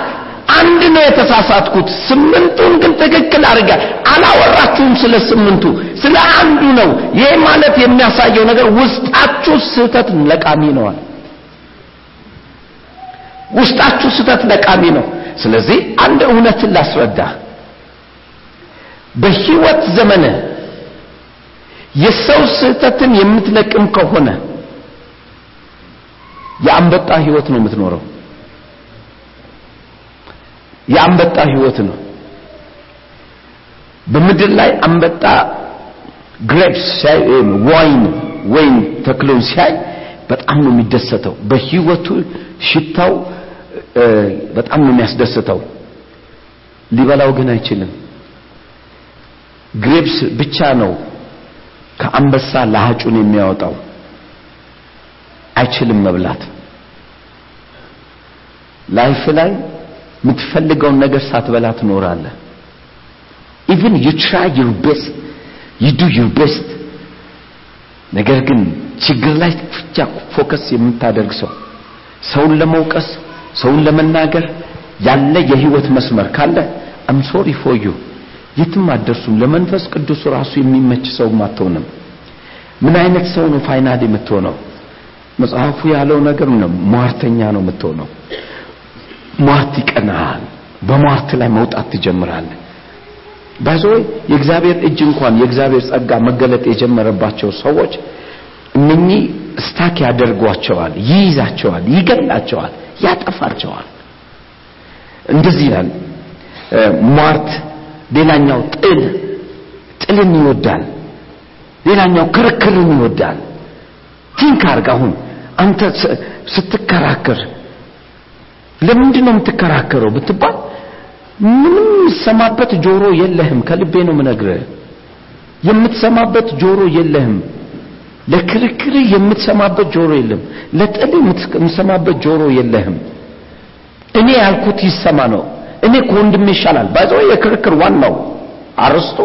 አንድ ነው የተሳሳትኩት፣ ስምንቱን ግን ትክክል አድርጋ አላወራችሁም። ስለ ስምንቱ ስለ አንዱ ነው። ይሄ ማለት የሚያሳየው ነገር ውስጣችሁ ስህተት ለቃሚ ነዋል። ውስጣችሁ ስህተት ለቃሚ ነው። ስለዚህ አንድ እውነትን ላስረዳ። በህይወት ዘመን የሰው ስህተትን የምትለቅም ከሆነ የአንበጣ ህይወት ነው የምትኖረው። የአንበጣ ህይወት ነው። በምድር ላይ አንበጣ grapes ሲያይ wine ወይን ተክሎን ሲያይ በጣም ነው የሚደሰተው። በህይወቱ ሽታው በጣም ነው የሚያስደስተው። ሊበላው ግን አይችልም። grapes ብቻ ነው ከአንበሳ ለሀጩን የሚያወጣው። አይችልም መብላት። life ላይ የምትፈልገውን ነገር ሳትበላ ትኖራለህ። even you try your best you do your best። ነገር ግን ችግር ላይ ብቻ focus የምታደርግ ሰው ሰውን ለመውቀስ ሰውን ለመናገር ያለ የህይወት መስመር ካለ I'm sorry for you የትም አትደርሱም። ለመንፈስ ቅዱስ ራሱ የሚመች ሰው አትሆንም። ምን አይነት ሰው ነው final የምትሆነው? መጽሐፉ ያለው ነገር ነው። ሟርተኛ ነው የምትሆነው። ሟርት ይቀናሃል። በሟርት ላይ መውጣት ትጀምራለህ። by the way የእግዚአብሔር እጅ እንኳን የእግዚአብሔር ጸጋ መገለጥ የጀመረባቸው ሰዎች እነኚህ stuck ያደርጓቸዋል፣ ይይዛቸዋል፣ ይገላቸዋል፣ ያጠፋቸዋል። እንደዚህ ይላል ሟርት። ሌላኛው ጥል ጥልን ይወዳል። ሌላኛው ክርክርን ይወዳል። think አርግ። አሁን አንተ ስትከራከር ለምንድን ነው የምትከራከረው ብትባል ምንም የምትሰማበት ጆሮ የለህም። ከልቤ ነው የምነግርህ። የምትሰማበት ጆሮ የለህም። ለክርክር የምትሰማበት ጆሮ የለም። ለጥል የምትሰማበት ጆሮ የለህም። እኔ ያልኩት ይሰማ ነው። እኔ ከወንድሜ ይሻላል። by the way የክርክር ዋናው አርስቱ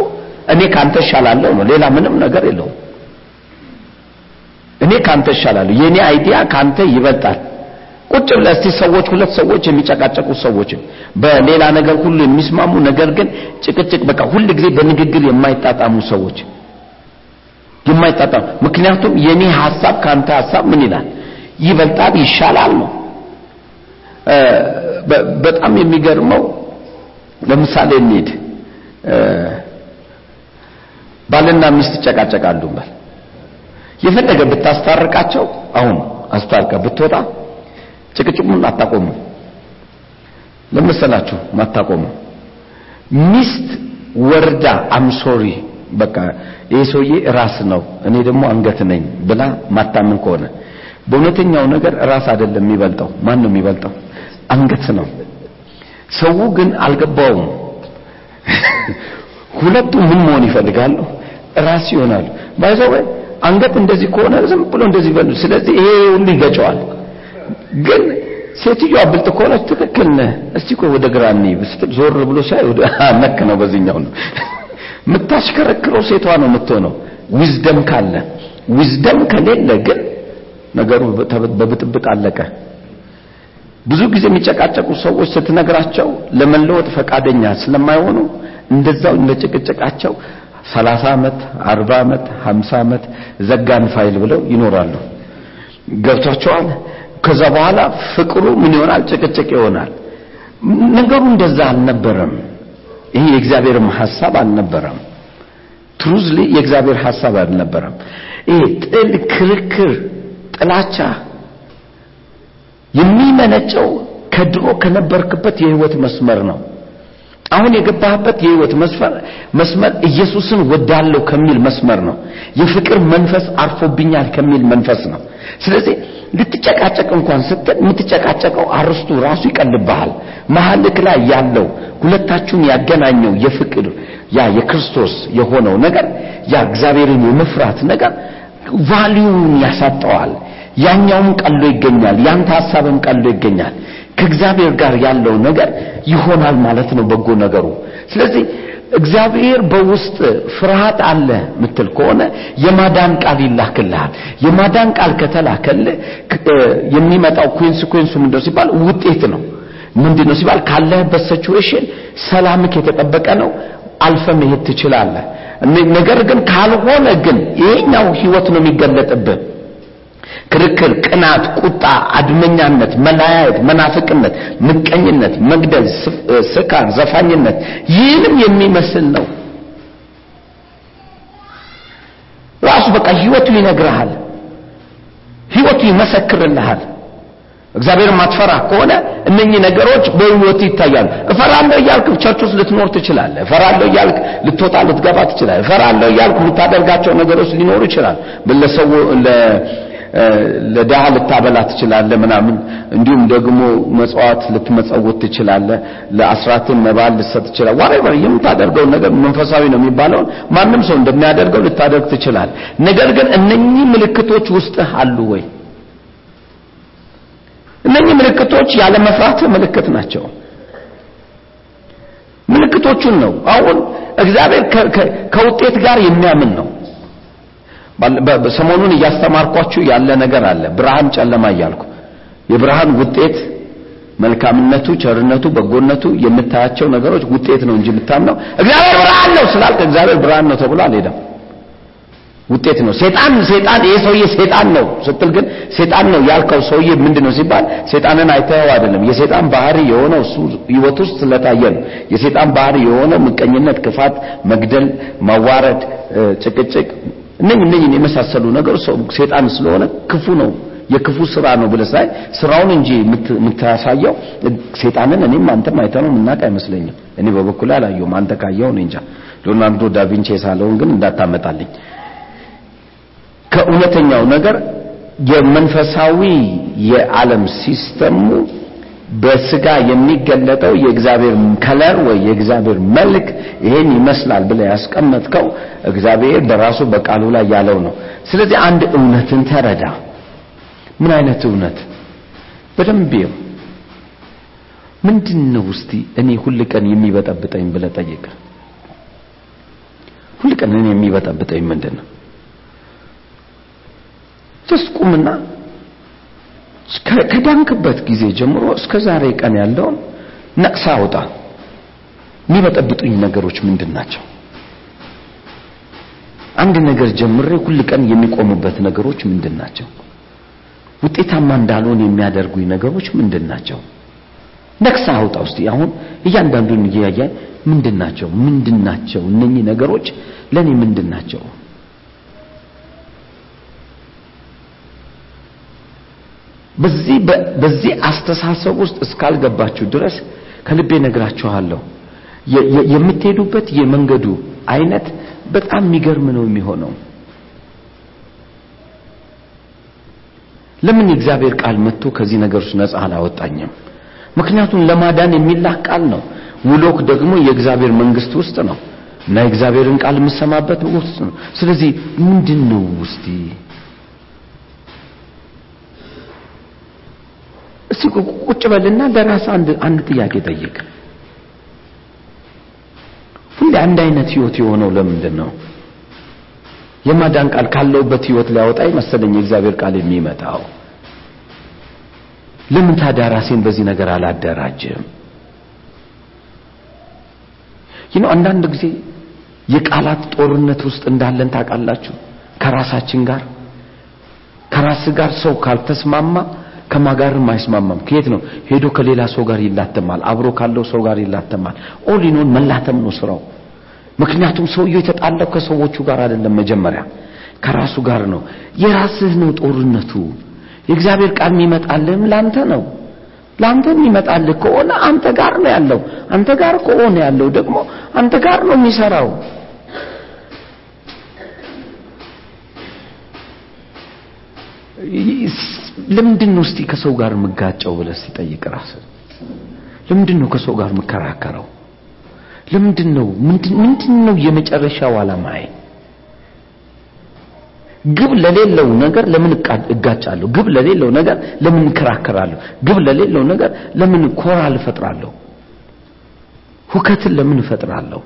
እኔ ካንተ እሻላለሁ ነው። ሌላ ምንም ነገር የለውም። እኔ ካንተ እሻላለሁ፣ የኔ idea ካንተ ይበልጣል። ቁጭ ብለህ እስቲ ሰዎች ሁለት ሰዎች የሚጨቃጨቁ ሰዎች በሌላ ነገር ሁሉ የሚስማሙ ነገር ግን ጭቅጭቅ በቃ ሁል ጊዜ በንግግር የማይጣጣሙ ሰዎች የማይጣጣሙ ምክንያቱም የኔ ሐሳብ ካንተ ሐሳብ ምን ይላል? ይበልጣል ይሻላል ነው። በጣም የሚገርመው ለምሳሌ እንሂድ። ባልና ሚስት ይጨቃጨቃሉ በል የፈለገ ብታስታርቃቸው አሁን አስታርቃ ብትወጣ ጭቅጭቁን አታቆሙ ለመሰላችሁ ማታቆሙ ሚስት ወርዳ አምሶሪ በቃ ይሄ ሰውዬ ራስ ነው እኔ ደግሞ አንገት ነኝ ብላ ማታምን ከሆነ። በእውነተኛው ነገር ራስ አይደለም የሚበልጠው። ማን ነው የሚበልጠው? አንገት ነው። ሰው ግን አልገባውም። ሁለቱ ምን መሆን ይፈልጋሉ? ራስ ይሆናሉ። ባይዘው አንገት እንደዚህ ከሆነ ዝም ብሎ እንደዚህ በሉ ስለዚህ ይሄ ሁሉ ይገጨዋል። ግን ሴትዮዋ ብልጥ ከሆነች ትክክል ነህ። እስቲ ወደ ግራ ስትል ዞር ብሎ ሳይ ወደ ነክ ነው በዚህኛው ነው የምታሽከረክረው ሴቷ ነው የምትሆነው። wisdom ካለ wisdom ከሌለ ግን ነገሩ በብጥብጥ አለቀ። ብዙ ጊዜ የሚጨቃጨቁ ሰዎች ስትነግራቸው ለመለወጥ ፈቃደኛ ስለማይሆኑ እንደዛው እንደ ጭቅጭቃቸው 30 ዓመት 40 ዓመት 50 ዓመት ዘጋን ፋይል ብለው ይኖራሉ። ገብቷቸዋል? ከዛ በኋላ ፍቅሩ ምን ይሆናል? ጭቅጭቅ ይሆናል። ነገሩ እንደዛ አልነበረም ይሄ የእግዚአብሔርም ሐሳብ አልነበረም። ትሩዝሊ የእግዚአብሔር ሐሳብ አልነበረም። ይሄ ጥል ክርክር ጥላቻ የሚመነጨው ከድሮ ከነበርክበት የህይወት መስመር ነው አሁን የገባህበት የህይወት መስመር መስመር ኢየሱስን ወዳለው ከሚል መስመር ነው። የፍቅር መንፈስ አርፎብኛል ከሚል መንፈስ ነው። ስለዚህ ልትጨቃጨቅ እንኳን ስትል የምትጨቃጨቀው አርስቱ ራሱ ይቀልብሃል። መሀልክ ላይ ያለው ሁለታችሁን ያገናኘው የፍቅር ያ የክርስቶስ የሆነው ነገር ያ እግዚአብሔርን የመፍራት ነገር ቫሊዩን ያሳጠዋል ያኛውም ቀሎ ይገኛል ያንተ ሐሳብም ቀሎ ይገኛል ከእግዚአብሔር ጋር ያለው ነገር ይሆናል ማለት ነው በጎ ነገሩ። ስለዚህ እግዚአብሔር በውስጥ ፍርሃት አለ ምትል ከሆነ የማዳን ቃል ይላክልሃል። የማዳን ቃል ከተላከልህ የሚመጣው consequence ኡ ምንድነው ሲባል ውጤት ነው። ምንድነው ሲባል ካለህበት situation ሰላምክ የተጠበቀ ነው አልፈህ መሄድ ትችላለህ። ነገር ግን ካልሆነ ግን ይሄኛው ህይወት ነው የሚገለጥብህ ክርክር ቅናት ቁጣ አድመኛነት መለያየት መናፍቅነት ምቀኝነት መግደል ስካር ዘፋኝነት ይህንም የሚመስል ነው። ራሱ በቃ ህይወቱ ይነግርሃል ህይወቱ ይመሰክርልሃል። እግዚአብሔር ማትፈራ ከሆነ እነኚህ ነገሮች በህይወት ይታያሉ። እፈራለሁ እያልክ ቸርች ውስጥ ልትኖር ትችላለህ። እፈራለሁ እያልክ ልትወጣ ልትገባ ትችላለህ። እፈራለሁ እያልክ የምታደርጋቸው ነገሮች ሊኖሩ ይችላል ለሰው ለድሃ ልታበላ ትችላለህ ምናምን። እንዲሁም ደግሞ መጽዋት ልትመጸውት ትችላለህ። ለአስራትን መባል ልትሰጥ ትችላለህ። ዋሬቨር የምታደርገው ነገር መንፈሳዊ ነው የሚባለውን ማንም ሰው እንደሚያደርገው ልታደርግ ትችላል ነገር ግን እነኚህ ምልክቶች ውስጥህ አሉ ወይ? እነኚህ ምልክቶች ያለ መፍራት ምልክት ናቸው። ምልክቶቹን ነው። አሁን እግዚአብሔር ከውጤት ጋር የሚያምን ነው ሰሞኑን እያስተማርኳችሁ ያለ ነገር አለ። ብርሃን ጨለማ እያልኩ የብርሃን ውጤት መልካምነቱ ቸርነቱ በጎነቱ የምታያቸው ነገሮች ውጤት ነው እንጂ የምታምነው እግዚአብሔር ብርሃን ነው ስላልክ እግዚአብሔር ብርሃን ነው ተብሎ አልሄደም። ውጤት ነው። ሴጣን ሴጣን ይሄ ሰውዬ ሴጣን ነው ስትል ግን ሴጣን ነው ያልከው ሰውዬ ምንድነው ሲባል ሴጣንን አይተኸው አይደለም። የሴጣን ባህሪ የሆነው እሱ ህይወት ውስጥ ስለታየ ነው። የሴጣን ባህሪ የሆነው ምቀኝነት ክፋት መግደል ማዋረድ ጭቅጭቅ እነኝ እነኝን የመሳሰሉ ሰው ሴጣን ስለሆነ ክፉ ነው የክፉ ስራ ነው ብለህ ሳይ ስራውን እንጂ የምታሳየው ሴጣንን እኔም አንተም አይተነው የምናውቅ አይመስለኝም። እኔ በበኩል አላየሁም። አንተ ካየው እኔ እንጃ። ሊዮናርዶ ዳቪንቺ የሳለውን ግን እንዳታመጣልኝ። ከእውነተኛው ነገር የመንፈሳዊ የዓለም system ኡ በስጋ የሚገለጠው የእግዚአብሔር color ወይ የእግዚአብሔር መልክ ይሄን ይመስላል ብለህ ያስቀመጥከው እግዚአብሔር በራሱ በቃሉ ላይ ያለው ነው። ስለዚህ አንድ እውነትን ተረዳ። ምን አይነት እውነት? በደንብ ይው ምንድን ነው እስቲ እኔ ሁል ቀን የሚበጠብጠኝ ብለህ ጠይቅ ሁል እኔ የሚበጠብጠኝ ምንድን ነው just ቁምና ከዳንክበት ጊዜ ጀምሮ እስከ ዛሬ ቀን ያለውን ነቅሳ አውጣ። የሚበጠብጡኝ ነገሮች ምንድን ናቸው? አንድ ነገር ጀምሬ ሁል ቀን የሚቆሙበት ነገሮች ምንድን ናቸው? ውጤታማ እንዳልሆን የሚያደርጉኝ ነገሮች ምንድን ናቸው? ነክሳ አውጣ ውስጥ አሁን እያንዳንዱን እያየ ምንድን ናቸው? ምንድን ናቸው? እነኚህ ነገሮች ለእኔ ምንድን ናቸው በዚህ በዚህ አስተሳሰብ ውስጥ እስካልገባችሁ ድረስ ከልቤ ነግራችኋለሁ የምትሄዱበት የመንገዱ አይነት በጣም የሚገርም ነው የሚሆነው። ለምን የእግዚአብሔር ቃል መጥቶ ከዚህ ነገር ውስጥ ነፃ አላወጣኝም? ምክንያቱም ለማዳን የሚላክ ቃል ነው። ሙሎክ ደግሞ የእግዚአብሔር መንግስት ውስጥ ነው። እና የእግዚአብሔርን ቃል የምሰማበት ውስጥ ነው። ስለዚህ ምንድን ነው ውስቲ ቁጭ በልና ለራስ አንድ አንድ ጥያቄ ጠይቅ ሁሌ አንድ አይነት ህይወት የሆነው ለምንድን ነው የማዳን ቃል ካለውበት ህይወት ሊያወጣኝ መሰለኝ የእግዚአብሔር ቃል የሚመጣው። ለምን ታዲያ ራሴን በዚህ ነገር አላደራጅም? ይህ አንዳንድ ጊዜ የቃላት ጦርነት ውስጥ እንዳለን ታውቃላችሁ? ከራሳችን ጋር ከራስ ጋር ሰው ካልተስማማ ከማጋርም አይስማማም። ከየት ነው? ሄዶ ከሌላ ሰው ጋር ይላተማል አብሮ ካለው ሰው ጋር ይላተማል። ኦሊኖን መላተም ነው ስራው። ምክንያቱም ሰውየው የተጣላው ከሰዎቹ ጋር አይደለም መጀመሪያ ከራሱ ጋር ነው። የራስህ ነው ጦርነቱ። የእግዚአብሔር ቃል የሚመጣልህም ላንተ ነው። ለአንተ የሚመጣልህ ከሆነ አንተ ጋር ነው ያለው። አንተ ጋር ከሆነ ያለው ደግሞ አንተ ጋር ነው የሚሰራው ለምንድን ነው እስቲ ከሰው ጋር የምጋጨው ብለህ ሲጠይቅ ራስህ? ለምንድን ነው ከሰው ጋር የምከራከረው? ለምንድን ነው ምንድን ነው የመጨረሻው ዓላማዬ ግብ ለሌለው ነገር ለምን እጋጫለሁ? ግብ ለሌለው ነገር ለምን እከራከራለሁ ግብ ለሌለው ነገር ለምን quarrel እፈጥራለሁ? ሁከትን ለምን እፈጥራለሁ?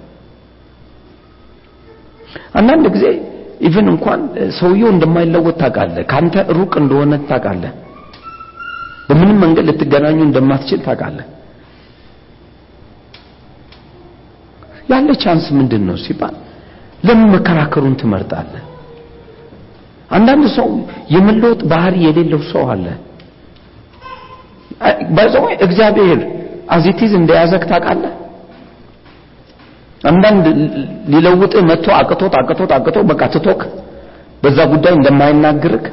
አንዳንድ ጊዜ even እንኳን ሰውየው እንደማይለወጥ ታውቃለህ። ካንተ ሩቅ እንደሆነ ታውቃለህ። በምንም መንገድ ልትገናኙ እንደማትችል ታውቃለህ። ያለው chance ምንድን ነው ሲባል ለምን መከራከሩን ትመርጣለህ? አንዳንድ ሰው የመለወጥ ባህሪ የሌለው ሰው አለ። ባይዘው እግዚአብሔር አዚቲዝ እንደያዘክ ታውቃለህ አንዳንድ ሊለውጥ መጥቶ አቅቶት አቅቶት አቅቶ በቃ ትቶክ በዛ ጉዳይ እንደማይናገርክ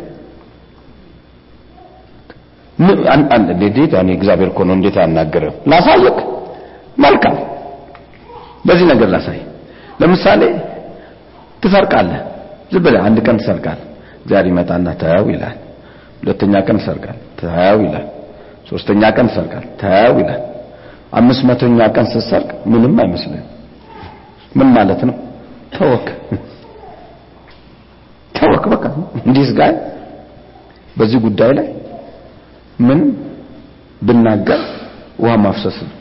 እንዴት እኔ እግዚአብሔር እኮ ነው እንዴት አያናገርም ላሳየክ መልካም። በዚህ ነገር ላሳይ። ለምሳሌ ትሰርቃለህ። ዝም ብለህ አንድ ቀን ትሰርቃለህ። እግዚአብሔር ይመጣና ተያው ይላል። ሁለተኛ ቀን ትሰርቃል ተያው ይላል። ሶስተኛ ቀን ትሰርቃል ተያው ይላል። አምስት መቶኛ ቀን ስትሰርቅ ምንም አይመስልም ምን ማለት ነው? ተወክ። ተወክ በቃ። እንዲህ ጋር በዚህ ጉዳይ ላይ ምን ብናገር ውሃ ማፍሰስ ነው።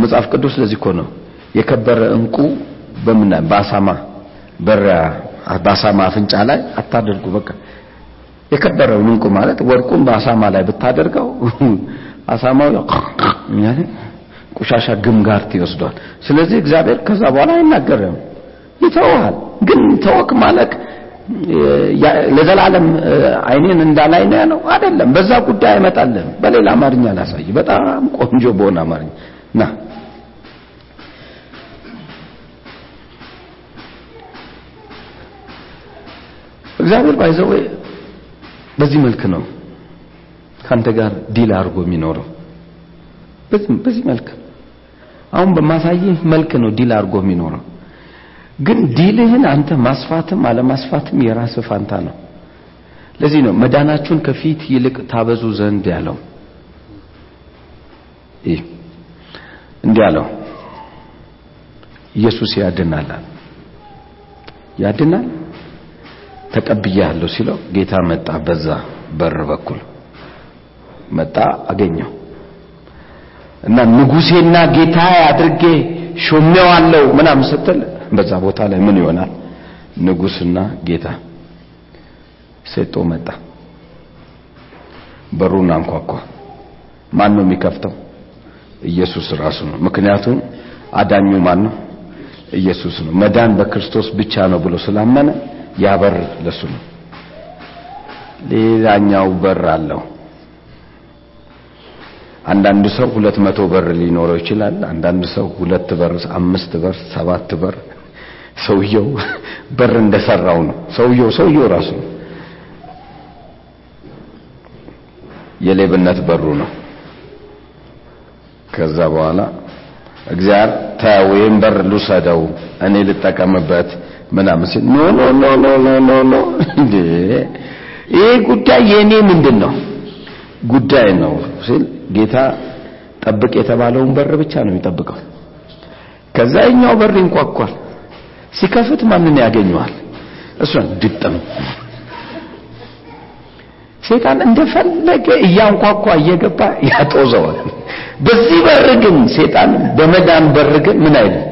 መጽሐፍ ቅዱስ ለዚህ እኮ ነው የከበረ እንቁ በምን በአሳማ በሪያ በአሳማ አፍንጫ ላይ አታደርጉ በቃ። የከበረውን እንቁ ማለት ወርቁን በአሳማ ላይ ብታደርገው አሳማው ያለ ቆሻሻ ግምጋር ይወስዷል። ስለዚህ እግዚአብሔር ከዛ በኋላ አይናገርም። ይተውሃል ግን ተወክ ማለት ለዘላለም አይኔን እንዳላይ ነው ያለው። አይደለም። በዛ ጉዳይ አይመጣልም በሌላ አማርኛ ላሳይ። በጣም ቆንጆ በሆነ አማርኛ። ና። እግዚአብሔር by the way በዚህ መልክ ነው ካንተ ጋር deal አድርጎ የሚኖረው። በዚህ መልክ አሁን በማሳይህ መልክ ነው deal አድርጎ የሚኖረው። ግን ዲልህን አንተ ማስፋትም አለማስፋትም የራስ ፋንታ ነው። ለዚህ ነው መዳናችሁን ከፊት ይልቅ ታበዙ ዘንድ ያለው። ይህ እንዲህ አለው። ኢየሱስ ያድናል ያድናል? ተቀብያለሁ ሲለው ጌታ መጣ በዛ በር በኩል። መጣ አገኘው እና ንጉሴና ጌታ አድርጌ ሾሜዋለሁ ምናምን ስትል በዛ ቦታ ላይ ምን ይሆናል? ንጉስና ጌታ ሴጦ መጣ። በሩን አንኳኳ። ማን ነው የሚከፍተው? ኢየሱስ ራሱ ነው። ምክንያቱም አዳኙ ማን ነው ኢየሱስ ነው። መዳን በክርስቶስ ብቻ ነው ብሎ ስላመነ ያ በር ለሱ ነው። ሌላኛው በር አለው አንዳንድ ሰው ሁለት መቶ በር ሊኖረው ይችላል። አንዳንድ ሰው ሁለት በር፣ አምስት በር፣ ሰባት በር። ሰውየው በር እንደሰራው ነው። ሰውየው ሰውየው ራሱ ነው። የሌብነት በሩ ነው። ከዛ በኋላ እግዚአብሔር ተው ይህን በር ልውሰደው እኔ ልጠቀምበት ምናምን ሲል no no no no no no ይሄ ጉዳይ የእኔ ምንድን ነው ጉዳይ ነው ሲል ጌታ ጠብቅ የተባለውን በር ብቻ ነው የሚጠብቀው። ከዛ የኛው በር ይንኳኳል። ሲከፍት ማንን ያገኘዋል? እሱን ድጥም ሴጣን እንደፈለገ እያንኳኳ እየገባ ያጦዘዋል። በዚህ በር ግን ሴጣን በመዳን በር ግን ምን አይልም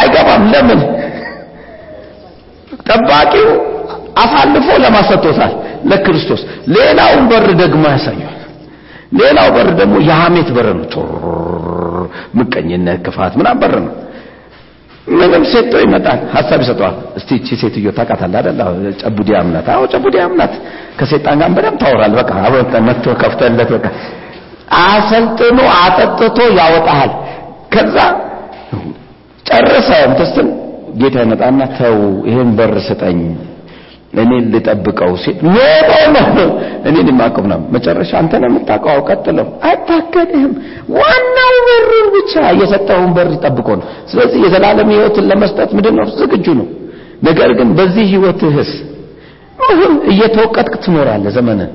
አይገባም። ለምን? ጠባቂው አሳልፎ ለማሰጥቶታል ለክርስቶስ። ሌላውን በር ደግሞ ያሳየዋል። ሌላው በር ደግሞ የሐሜት በር ነው። ምቀኝነት፣ ክፋት ምናምን በር ነው። ምንም ሴቶ ይመጣል፣ ሐሳብ ይሰጠዋል። እስቲ እቺ ሴትዮ ታውቃታለህ አይደል? ጨቡዲ አምናት። አዎ ጨቡዲ አምናት። ከሴጣን ጋር በደምብ ታወራል። በቃ አብረን መጥቶ ከፍተለት በቃ አሰልጥኖ አጠጥቶ ያወጣሃል። ከዛ ጨርሰ እንትስትን ጌታ ይመጣና ተው ይሄን በር ስጠኝ እኔ ልጠብቀው ሲል no no እኔ የማውቀው ነው መጨረሻ አንተ ነው የምታውቀው? ቀጥለው። አይታከድህም ዋናው በሩን ብቻ የሰጠውን በር ጠብቆ ነው። ስለዚህ የዘላለም ህይወትን ለመስጠት ምንድን ነው ዝግጁ ነው። ነገር ግን በዚህ ህይወትህስ እየተወቀጥክ ትኖራለህ ዘመንን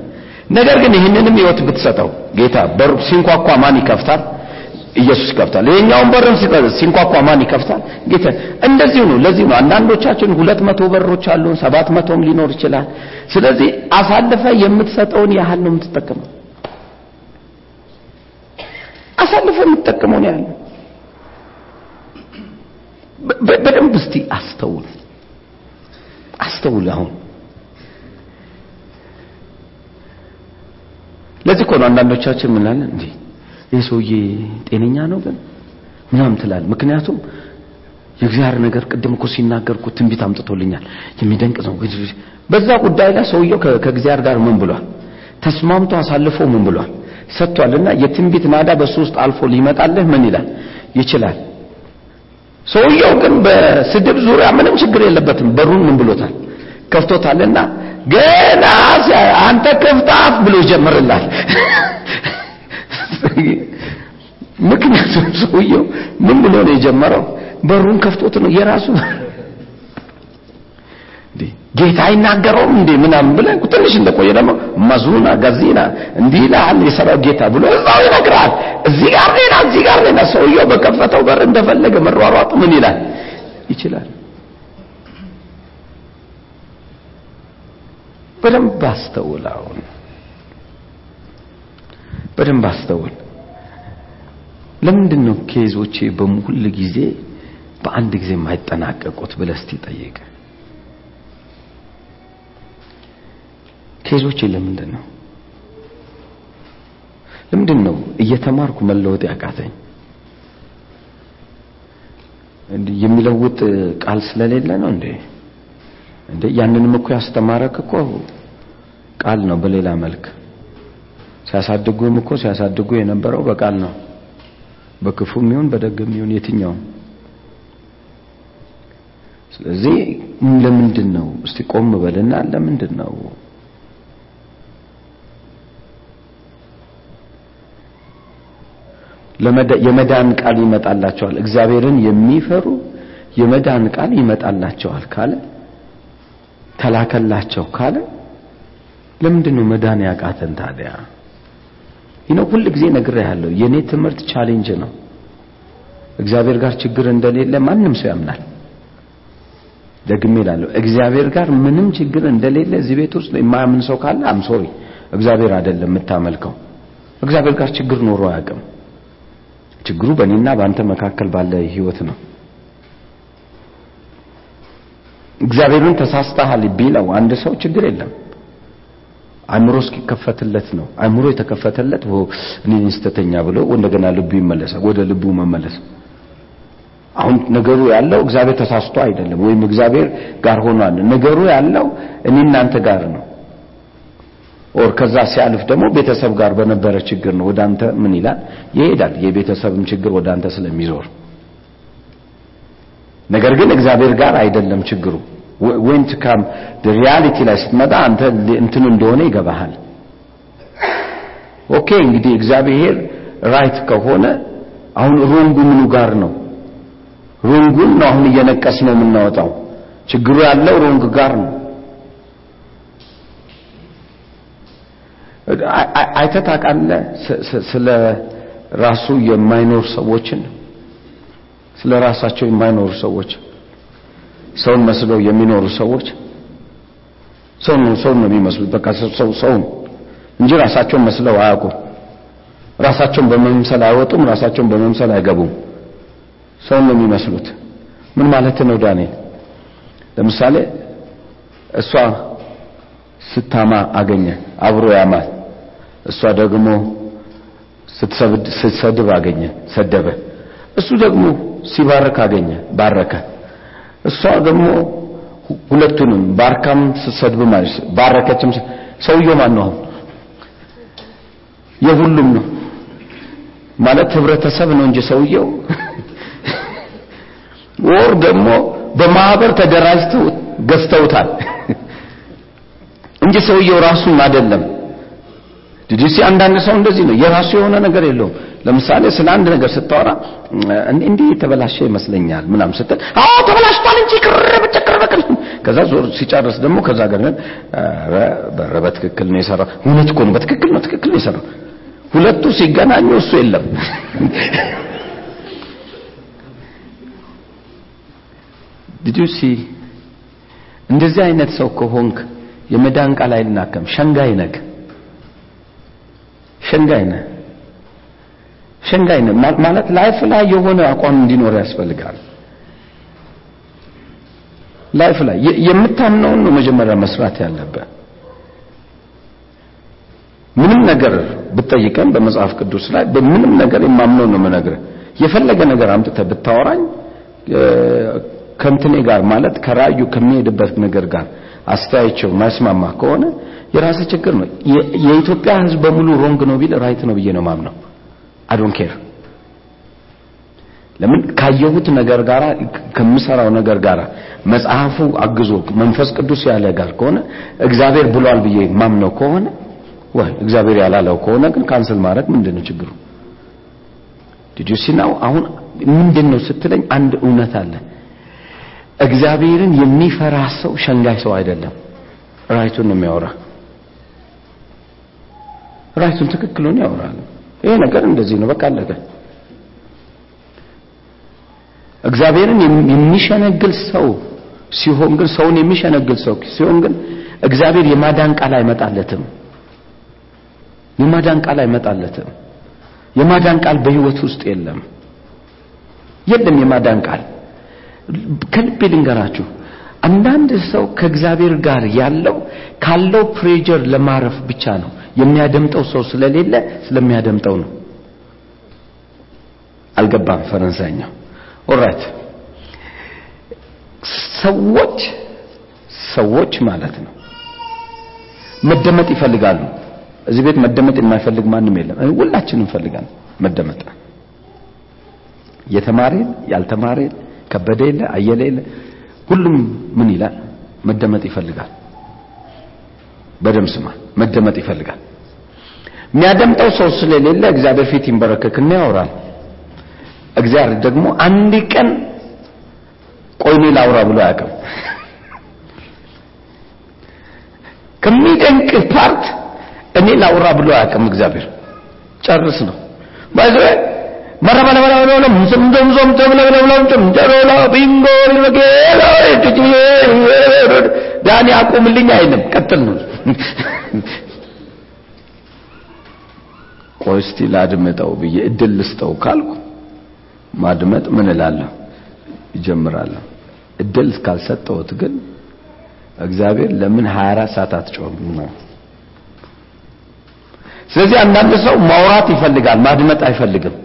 ነገር ግን ይህንንም ህይወት ብትሰጠው ጌታ በሩ ሲንኳኳ ማን ይከፍታል ኢየሱስ ይከፍታል። ይሄኛውን በርም ሲንኳኳ ማን ይከፍታል? ጌታ። እንደዚሁ ነው። ለዚህ ነው አንዳንዶቻችን ሁለት መቶ በሮች አሉን፣ ሰባት መቶም ሊኖር ይችላል። ስለዚህ አሳልፈ የምትሰጠውን ያህል ነው የምትጠቀመው። አሳልፈ የምትጠቀመው ነው ያህል በደንብ እስቲ አስተውል፣ አስተውል አሁን ለዚህ እኮ ነው አንዳንዶቻችን ምናለን እንዴ ይህ ሰውዬ ጤነኛ ነው ግን ምናምን ትላል። ምክንያቱም የእግዚአብሔር ነገር ቅድም እኮ ሲናገርኩ ትንቢት አምጥቶልኛል የሚደንቅ ነው። በዛ ጉዳይ ላይ ሰውየው ከእግዚአብሔር ጋር ምን ብሏል? ተስማምቶ አሳልፎ ምን ብሏል? ሰጥቷልና የትንቢት ናዳ በሱ ውስጥ አልፎ ሊመጣልህ ምን ይላል ይችላል። ሰውየው ግን በስድብ ዙሪያ ምንም ችግር የለበትም። በሩን ምን ብሎታል? ከፍቶታልና ገና አንተ ክፍታፍ ብሎ ይጀምርላል። ምክንያቱም ሰውየው ምን ብሎ ነው የጀመረው? በሩን ከፍቶት ነው የራሱ ጌታ አይናገረውም እንዴ ምናምን ብለህ ትንሽ እንደቆየ ደግሞ መዝሙና ጋዚና እንዲህ ይልሃል የሰራው ጌታ ብሎ እዛው ይነግራል። እዚህ ጋር ሌላ እዚህ ጋር ሌላ። ሰውየው በከፈተው በር እንደፈለገ መሯሯጥ ምን ይላል ይችላል። በደንብ አስተውል። አሁን በደንብ አስተውል። ለምንድን ነው ኬዞቼ በሁል ጊዜ በአንድ ጊዜ የማይጠናቀቁት ብለህ እስቲ ጠይቅ። ኬዞቼ ለምንድን ነው ለምንድን ነው እየተማርኩ መለወጥ ያቃተኝ? የሚለውጥ ቃል ስለሌለ ነው እንዴ? እንዴ ያንንም እኮ ያስተማረክ እኮ ቃል ነው በሌላ መልክ ሲያሳድጉም እኮ ሲያሳድጉ የነበረው በቃል ነው በክፉም ይሁን በደግም ይሁን የትኛውም። ስለዚህ ለምንድን ነው እስቲ ቆም በልና ለምንድን ነው የመዳን ቃል ይመጣላቸዋል። እግዚአብሔርን የሚፈሩ የመዳን ቃል ይመጣላቸዋል ካለ ተላከላቸው ካለ ለምንድን ነው መዳን ያቃተን ታዲያ ይነው ሁል ጊዜ ነግሬሃለሁ። የኔ ትምህርት challenge ነው። እግዚአብሔር ጋር ችግር እንደሌለ ማንም ሰው ያምናል። ደግሜ እላለሁ እግዚአብሔር ጋር ምንም ችግር እንደሌለ እዚህ ቤት ውስጥ የማያምን ሰው ካለ I'm sorry እግዚአብሔር አይደለም የምታመልከው። እግዚአብሔር ጋር ችግር ኖሮ አያውቅም። ችግሩ በእኔና በአንተ መካከል ባለ ህይወት ነው። እግዚአብሔርን ተሳስተሃል ቢለው አንድ ሰው ችግር የለም አእምሮ እስኪከፈትለት ነው። አእምሮ የተከፈተለት እኔ ስተተኛ ብሎ እንደገና ልቡ ይመለሳል ወደ ልቡ መመለስ። አሁን ነገሩ ያለው እግዚአብሔር ተሳስቶ አይደለም ወይም እግዚአብሔር ጋር ሆኗል። ነገሩ ያለው እኔ እናንተ ጋር ነው። or ከዛ ሲያልፍ ደግሞ ቤተሰብ ጋር በነበረ ችግር ነው። ወደ አንተ ምን ይላል? ይሄዳል። የቤተሰብም ችግር ወደ አንተ ስለሚዞር። ነገር ግን እግዚአብሔር ጋር አይደለም ችግሩ when to come reality ላይ ስትመጣ አንተ እንትን እንደሆነ ይገባሃል። okay እንግዲህ እግዚአብሔር right ከሆነ አሁን wrong ኡ ምኑ ጋር ነው? wrong ኡን ነው አሁን እየነቀስ ነው የምናወጣው። ችግሩ ያለው wrong ጋር ነው። አይተህ ታውቃለህ? ስለ ራሱ የማይኖር ሰዎችን? ስለ ራሳቸው የማይኖሩ ሰዎች ሰውን መስለው የሚኖሩ ሰዎች ሰው ነው ሰው ነው የሚመስሉት። በቃ ሰው ሰው እንጂ ራሳቸውን መስለው አያውቁም። ራሳቸውን በመምሰል አይወጡም ራሳቸውን በመምሰል አይገቡም። ሰው ነው የሚመስሉት። ምን ማለት ነው ዳንኤል? ለምሳሌ እሷ ስታማ አገኘ አብሮ ያማል። እሷ ደግሞ ስትሰድብ አገኘ ሰደበ። እሱ ደግሞ ሲባርክ አገኘ ባረከ እሷ ደግሞ ሁለቱንም ባርካም ስትሰድብ ማለት ባረከችም ሰውየው ማን ነው የሁሉም ነው ማለት ህብረተሰብ ነው እንጂ ሰውየው። ወር ደግሞ በማህበር ተደራጅተው ገዝተውታል እንጂ ሰውየው ራሱን አይደለም ዲዲሲ አንዳንድ ሰው እንደዚህ ነው። የራሱ የሆነ ነገር የለውም። ለምሳሌ ስለ አንድ ነገር ስታወራ እንዲህ የተበላሸ ይመስለኛል ምናም ስትል አዎ ተበላሽቷል እንጂ ቅርብ ጭቅርበቅል ከዛ ዞር ሲጨርስ ደግሞ ከዛ ጋር ኧረ በትክክል ነው የሰራው። እውነት እኮ በትክክል ነው ትክክል ነው የሰራው። ሁለቱ ሲገናኙ እሱ የለም። did you see እንደዚህ አይነት ሰው ከሆንክ የመዳን ቃል አይላክም ሸንጋይ ነህ ሸንጋይ ነህ ሸንጋይ ነህ ማለት life ላይ የሆነ አቋም እንዲኖር ያስፈልጋል። life ላይ የምታምነውን ነው መጀመሪያ መስራት ያለብህ። ምንም ነገር ብትጠይቀን በመጽሐፍ ቅዱስ ላይ በምንም ነገር የማምነው ነው የምነግርህ። የፈለገ ነገር አምጥተህ ብታወራኝ ከእንትኔ ጋር ማለት ከራዕዩ ከሚሄድበት ነገር ጋር አስተያየቸው ማስማማ ከሆነ የራስ ችግር ነው። የኢትዮጵያ ህዝብ በሙሉ wrong ነው ቢል right ነው ብዬ ነው ማምነው I care ለምን? ካየሁት ነገር ጋር ከምሰራው ነገር ጋር መጽሐፉ አግዞ መንፈስ ቅዱስ ያለ ጋር ከሆነ እግዚአብሔር ብሏል ብዬ ማምነው ከሆነ ወይ እግዚአብሔር ያላለው ከሆነ ግን cancel ማድረግ ምንድነው ችግሩ? did you see now አሁን ምንድነው ስትለኝ አንድ እውነት አለ እግዚአብሔርን የሚፈራ ሰው ሸንጋይ ሰው አይደለም። right ኡን ነው የሚያወራ። right ኡን ትክክሉን ያወራል ይሄ ነገር እንደዚህ ነው። በቃ አለቀ። እግዚአብሔርን የሚሸነግል ሰው ሲሆን ግን ሰውን የሚሸነግል ሰው ሲሆን ግን እግዚአብሔር የማዳን ቃል አይመጣለትም። የማዳን ቃል አይመጣለትም። የማዳን ቃል በህይወት ውስጥ የለም። የለም የማዳን ቃል ከልቤ ልንገራችሁ። አንዳንድ ሰው ከእግዚአብሔር ጋር ያለው ካለው pressure ለማረፍ ብቻ ነው። የሚያደምጠው ሰው ስለሌለ ስለሚያደምጠው ነው። አልገባም ፈረንሳይኛው። alright ሰዎች ሰዎች ማለት ነው። መደመጥ ይፈልጋሉ። እዚህ ቤት መደመጥ የማይፈልግ ማንም የለም። ሁላችንም እንፈልጋለን መደመጥ። የተማረ ያልተማረ ከበደ የለ አየለ የለ ሁሉም ምን ይላል? መደመጥ ይፈልጋል። በደም ስማ መደመጥ ይፈልጋል። የሚያደምጠው ሰው ስለሌለ እግዚአብሔር ፊት ይንበረከክና ያወራል። እግዚአብሔር ደግሞ አንድ ቀን ቆይኔ ላውራ ብሎ አያውቅም። ከሚደንቅ part እኔ ላውራ ብሎ አያውቅም እግዚአብሔር። ጨርስ ነው። by the ዳኒ አቁምልኝ አይልም ቀጥል ነው ቆይ እስቲ ላድምጠው ብዬ እድል ልስጠው ካልኩ ማድመጥ ምን እላለሁ ይጀምራለሁ እድል ካልሰጠውት ግን እግዚአብሔር ለምን 24 ሰዓት አትጮህም ነው ስለዚህ አንዳንድ ሰው ማውራት ይፈልጋል ማድመጥ አይፈልግም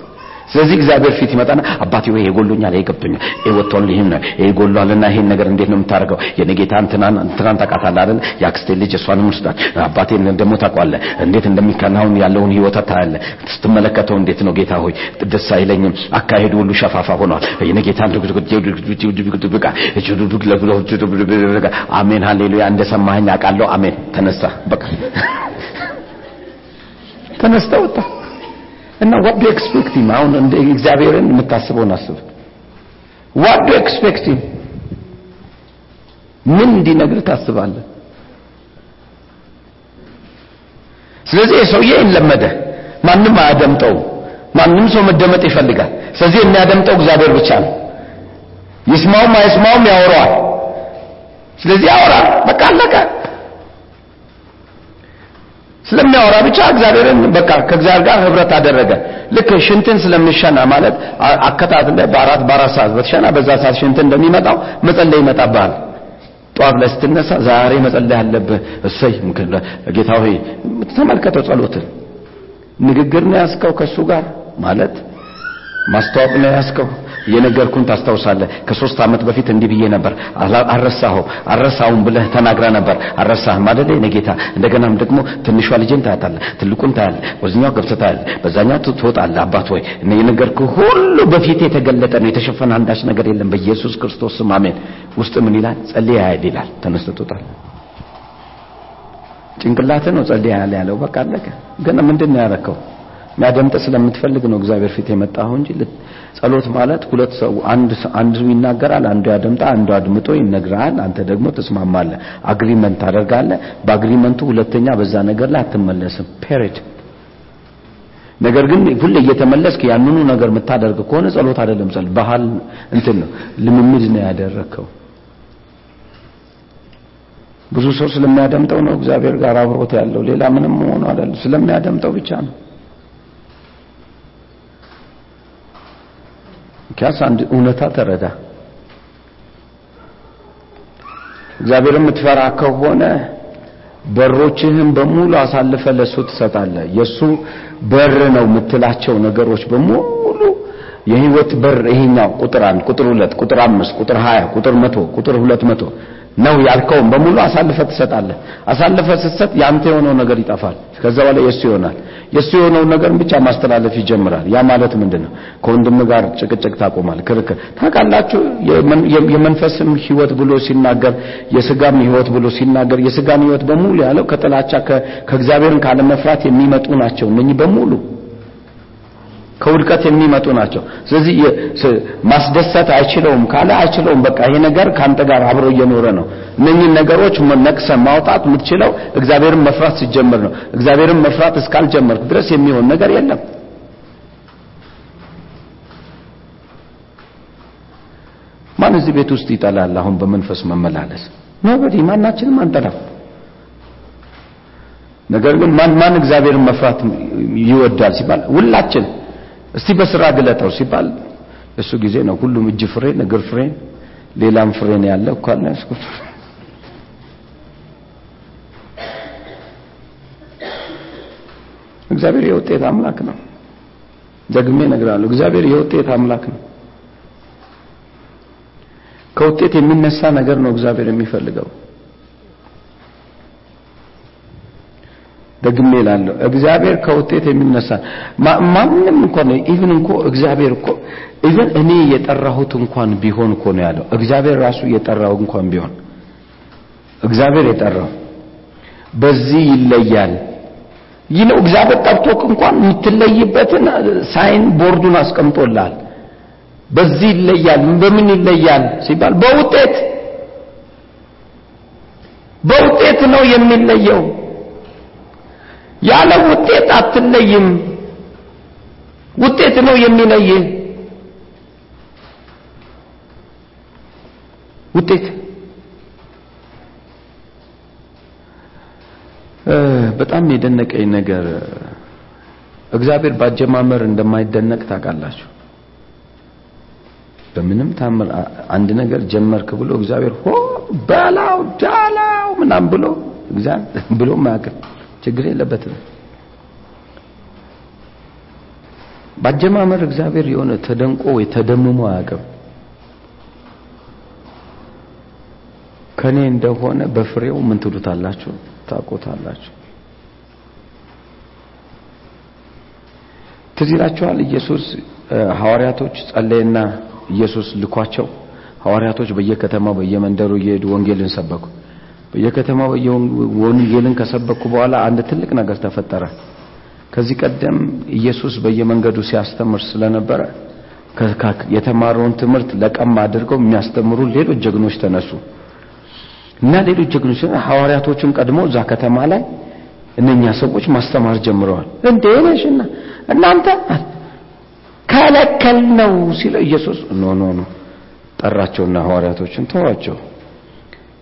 ስለዚህ እግዚአብሔር ፊት ይመጣና አባቴ ወይ ይጎሉኛል፣ ይሄ ገብቶኛል፣ ይሄ ወጥቷል፣ ይሄን ይሄ ጎሏልና ይሄን ነገር እንዴት ነው የምታደርገው? የኔ ጌታ እንትናን እንትናን ታውቃታለህ አይደል? የአክስቴ ልጅ እሷንም ወስዳት አባቴን ደግሞ ታውቀዋለህ፣ እንዴት እንደሚከናወን ያለውን ህይወት ታያለህ። ስትመለከተው እንዴት ነው ጌታ ሆይ ደስ አይለኝም፣ አካሄዱ ሁሉ ሸፋፋ ሆኗል። የኔ ጌታ እና what do you expect him? አሁን እንደ እግዚአብሔርን የምታስበውን አስብ። What do you expect him? ምን እንዲነግር ታስባለህ? ስለዚህ የሰውዬ ለመደ ማንም አያደምጠው ማንም ሰው መደመጥ ይፈልጋል። ስለዚህ የሚያደምጠው እግዚአብሔር ብቻ ነው። ይስማውም አይስማውም ያወራዋል። ስለዚህ ያወራል። በቃ አለቀ ስለሚያወራ ብቻ እግዚአብሔርን በቃ ከእግዚአብሔር ጋር ህብረት አደረገ። ልክ ሽንትን ስለምሸና ማለት አከታትለ በአራት በአራት ሰዓት በተሸና በዛ ሰዓት ሽንት እንደሚመጣው መጸለይ ይመጣብሃል። ጠዋት ላይ ስትነሳ ዛሬ መጸለይ አለብህ። እሰይ ጌታ ሆይ ተመልከተው ጸሎትን ንግግር ነው ያስከው ከሱ ጋር ማለት ማስተዋወቅ ነው ያስከው የነገርኩን ታስታውሳለህ። ከሶስት ዓመት በፊት እንዲህ ብዬ ነበር። አረሳኸው አረሳውን ብለህ ተናግረ ነበር። አረሳህም አይደል የኔ ጌታ። እንደገናም ደግሞ ትንሿ ልጅን ታያታለህ ትልቁን ታያለህ ወደኛው ገብተህ ታያለህ በዛኛው ትወጣለህ። አባት ሆይ የነገርኩህ ሁሉ በፊት የተገለጠ ነው። የተሸፈነ አንዳች ነገር የለም። በኢየሱስ ክርስቶስ ስም አሜን። ውስጥ ምን ይላል? ጸልይ ያህል ይላል። ተነስተህ ትወጣለህ ጭንቅላት ነው ጸልይ ያህል ያለው። በቃ አለቀ። ግን ምንድን ነው ያረከው የሚያደምጥ ስለምትፈልግ ነው እግዚአብሔር ፊት የመጣኸው እንጂ ጸሎት ማለት ሁለት ሰው አንድ አንዱ ይናገራል አንዱ ያደምጣ አንዱ አድምጦ ይነግራል። አንተ ደግሞ ተስማማለህ agreement ታደርጋለህ። በ agreement ኡ ሁለተኛ በዛ ነገር ላይ አትመለስም። period ነገር ግን ሁሌ እየተመለስክ ያንኑ ነገር የምታደርግ ከሆነ ጸሎት አይደለም ጸል ባህል እንትን ነው። ልምምድ ነው ያደረከው። ብዙ ሰው ስለሚያደምጠው ነው እግዚአብሔር ጋር አብሮት ያለው። ሌላ ምንም ሆኖ አይደለም። ስለሚያደምጠው ብቻ ነው ኪያስ አንድ እውነታ ተረዳ። እግዚአብሔር የምትፈራ ከሆነ በሮችህን በሙሉ አሳልፈ ለሱ ትሰጣለህ። የሱ በር ነው የምትላቸው ነገሮች በሙሉ የህይወት በር ይሄኛው ቁጥር አንድ ቁጥር ሁለት ቁጥር አምስት ቁጥር ሀያ ቁጥር መቶ ቁጥር ሁለት መቶ ነው ያልከውን በሙሉ አሳልፈ ትሰጣለህ። አሳልፈ ስትሰጥ ያንተ የሆነው ነገር ይጠፋል። ከዛ በኋላ የሱ ይሆናል። የሱ የሆነውን ነገር ብቻ ማስተላለፍ ይጀምራል። ያ ማለት ምንድነው? ከወንድም ጋር ጭቅጭቅ ታቆማል ክርክር። ታውቃላችሁ የመንፈስም ህይወት ብሎ ሲናገር የስጋም ህይወት ብሎ ሲናገር የስጋን ህይወት በሙሉ ያለው ከጥላቻ ከእግዚአብሔርን ካለመፍራት የሚመጡ ናቸው። እነኚህ በሙሉ ከውድቀት የሚመጡ ናቸው። ስለዚህ ማስደሰት አይችለውም ካለ አይችለውም። በቃ ይሄ ነገር ካንተ ጋር አብሮ እየኖረ ነው። እነኚህን ነገሮች ነቅሰ ማውጣት የምትችለው እግዚአብሔርን መፍራት ሲጀምር ነው። እግዚአብሔርን መፍራት እስካልጀመርክ ድረስ የሚሆን ነገር የለም። ማን እዚህ ቤት ውስጥ ይጠላል? አሁን በመንፈስ መመላለስ ኖበዲ ማናችንም አንጠላም። ነገር ግን ማን ማን እግዚአብሔርን መፍራት ይወዳል ሲባል? ሁላችን እስቲ በስራ ግለጠው ሲባል እሱ ጊዜ ነው። ሁሉም እጅ ፍሬ እግር ፍሬ ሌላም ፍሬ ነው ያለው ካለ እግዚአብሔር የውጤት አምላክ ነው። ደግሜ እነግራለሁ እግዚአብሔር የውጤት አምላክ ነው። ከውጤት የሚነሳ ነገር ነው እግዚአብሔር የሚፈልገው ደግሜ እላለሁ። እግዚአብሔር ከውጤት የሚነሳ ማንም እንኳን even እንኮ እግዚአብሔር እኮ even እኔ የጠራሁት እንኳን ቢሆን እኮ ነው ያለው። እግዚአብሔር ራሱ የጠራው እንኳን ቢሆን እግዚአብሔር የጠራው በዚህ ይለያል ይለው እግዚአብሔር ጠርቶክ እንኳን የምትለይበትን ሳይን ቦርዱን አስቀምጦልሃል። በዚህ ይለያል። በምን ይለያል ሲባል በውጤት በውጤት ነው የሚለየው ያለ ውጤት አትለይም ውጤት ነው የሚለይ ውጤት በጣም የደነቀኝ ነገር እግዚአብሔር ባጀማመር እንደማይደነቅ ታውቃላችሁ። በምንም ታምር አንድ ነገር ጀመርክ ብሎ እግዚአብሔር ሆ በላው ዳላው ምናም ብሎ እግዚአብሔር ብሎ ማያውቅም ችግር የለበትም ባጀማመር እግዚአብሔር የሆነ ተደንቆ ወይ ተደምሞ አያውቅም። ከኔ እንደሆነ በፍሬው ምን ትሉታላችሁ? ታውቁታላችሁ። ትዝ ይላችኋል ኢየሱስ ሐዋርያቶች ጸለየና ኢየሱስ ልኳቸው ሐዋርያቶች በየከተማው በየመንደሩ እየሄዱ ወንጌልን ሰበኩ። በየከተማው ወንጌልን ከሰበኩ በኋላ አንድ ትልቅ ነገር ተፈጠረ። ከዚህ ቀደም ኢየሱስ በየመንገዱ ሲያስተምር ስለነበረ የተማረውን ትምህርት ለቀም አድርገው የሚያስተምሩ ሌሎች ጀግኖች ተነሱ እና ሌሎች ጀግኖች ሐዋርያቶችን ቀድሞ እዛ ከተማ ላይ እነኛ ሰዎች ማስተማር ጀምረዋል። እንዴ ነሽና እናንተ ከለከል ነው ሲለው ኢየሱስ no no no ጠራቸውና ሐዋርያቶችን ተዋቸው።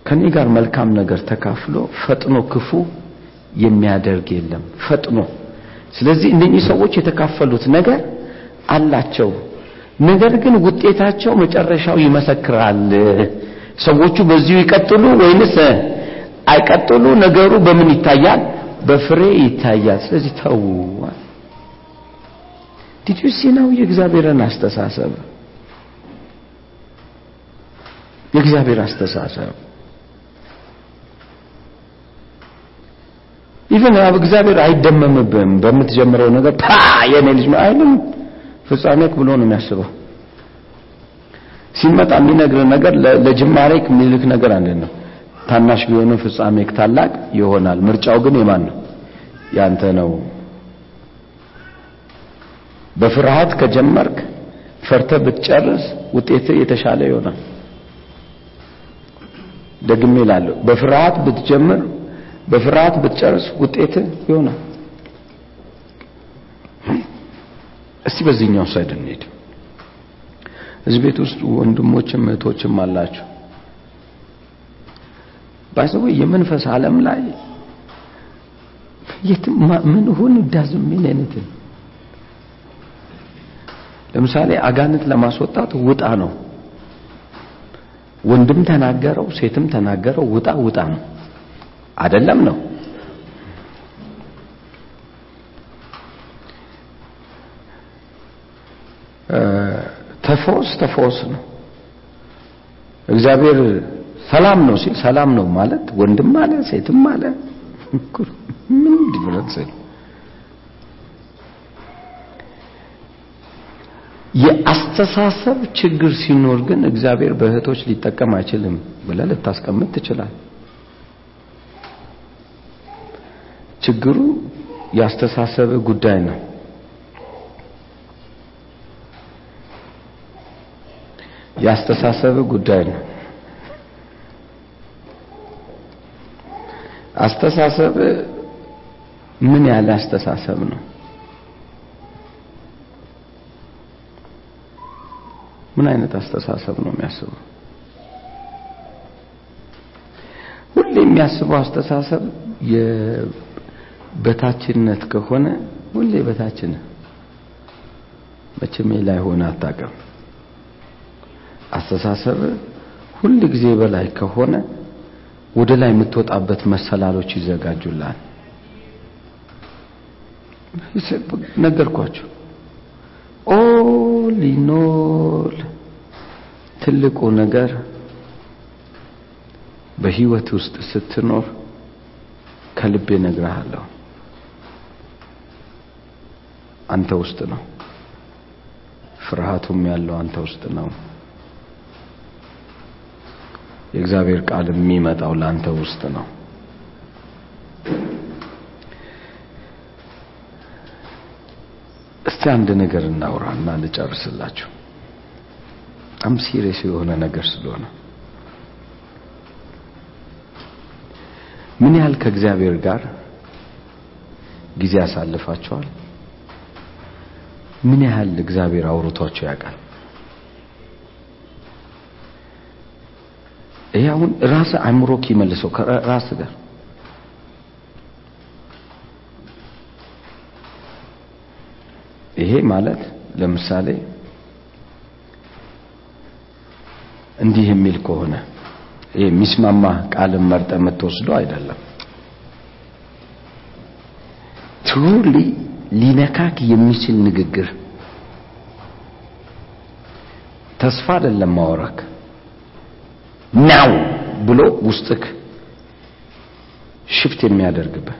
ከኔ ጋር መልካም ነገር ተካፍሎ ፈጥኖ ክፉ የሚያደርግ የለም ፈጥኖ ስለዚህ እነኚህ ሰዎች የተካፈሉት ነገር አላቸው። ነገር ግን ውጤታቸው መጨረሻው ይመሰክራል። ሰዎቹ በዚሁ ይቀጥሉ ወይንስ አይቀጥሉ? ነገሩ በምን ይታያል? በፍሬ ይታያል። ስለዚህ ተው። did you see ነው የእግዚአብሔርን አስተሳሰብ የእግዚአብሔር አስተሳሰብ even ያው እግዚአብሔር አይደመምብህም በምትጀምረው ነገር ፓ የኔ ልጅ አይልም። ፍጻሜክ ብሎ ነው የሚያስበው። ሲመጣ የሚነግር ነገር ለጅማሬክ የሚልክ ነገር አንድ ነው። ታናሽ ቢሆንም ፍጻሜክ ታላቅ ይሆናል። ምርጫው ግን የማን ነው? ያንተ ነው። በፍርሃት ከጀመርክ ፈርተ ብትጨርስ ውጤት የተሻለ ይሆናል። ደግሜ እላለሁ፣ በፍርሃት ብትጀምር በፍርሃት ብትጨርስ ውጤት ይሆናል። እስቲ በዚህኛው ሳይድ እንሂድ። እዚህ ቤት ውስጥ ወንድሞችም እህቶችም አላችሁ። ባይሰው የመንፈስ ዓለም ላይ የትም ምን ሆን ዳዝም ለምሳሌ አጋንንት ለማስወጣት ውጣ ነው። ወንድም ተናገረው፣ ሴትም ተናገረው፣ ውጣ ውጣ ነው አይደለም ነው። ተፈወስ ተፈወስ ነው። እግዚአብሔር ሰላም ነው ሲል ሰላም ነው ማለት ወንድም አለ ሴትም አለ ምን difference የአስተሳሰብ ችግር ሲኖር ግን እግዚአብሔር በእህቶች ሊጠቀም አይችልም ብለህ ልታስቀምጥ ትችላል። ችግሩ የአስተሳሰብ ጉዳይ ነው። የአስተሳሰብ ጉዳይ ነው። አስተሳሰብ ምን ያለ አስተሳሰብ ነው? ምን አይነት አስተሳሰብ ነው የሚያስበው? ሁሌ የሚያስበው አስተሳሰብ የበታችነት ከሆነ ሁሌ በታችን መቼም ላይ ሆነ አታውቅም። አስተሳሰብ ሁል ጊዜ በላይ ከሆነ ወደ ላይ የምትወጣበት መሰላሎች ይዘጋጁላል። ነገርኳችሁ። all in all ትልቁ ነገር በህይወት ውስጥ ስትኖር ከልቤ እነግርሃለሁ አንተ ውስጥ ነው። ፍርሃቱም ያለው አንተ ውስጥ ነው። የእግዚአብሔር ቃል የሚመጣው ለአንተ ውስጥ ነው። እስቲ አንድ ነገር እናውራና ልጨርስላችሁ። በጣም ሲሪየስ የሆነ ነገር ስለሆነ ምን ያህል ከእግዚአብሔር ጋር ጊዜ ያሳልፋቸዋል? ምን ያህል እግዚአብሔር አውርቷቸው ያውቃል? ይሄ አሁን ራስ አእምሮክ ይመልሰው ከራስ ጋር ይሄ ማለት ለምሳሌ እንዲህ የሚል ከሆነ ይሄ የሚስማማ ቃልን መርጠ የምትወስደው አይደለም። ትሩሊ ሊነካክ የሚችል ንግግር። ተስፋ አይደለም ማወራክ። now ብሎ ውስጥክ shift የሚያደርግብህ።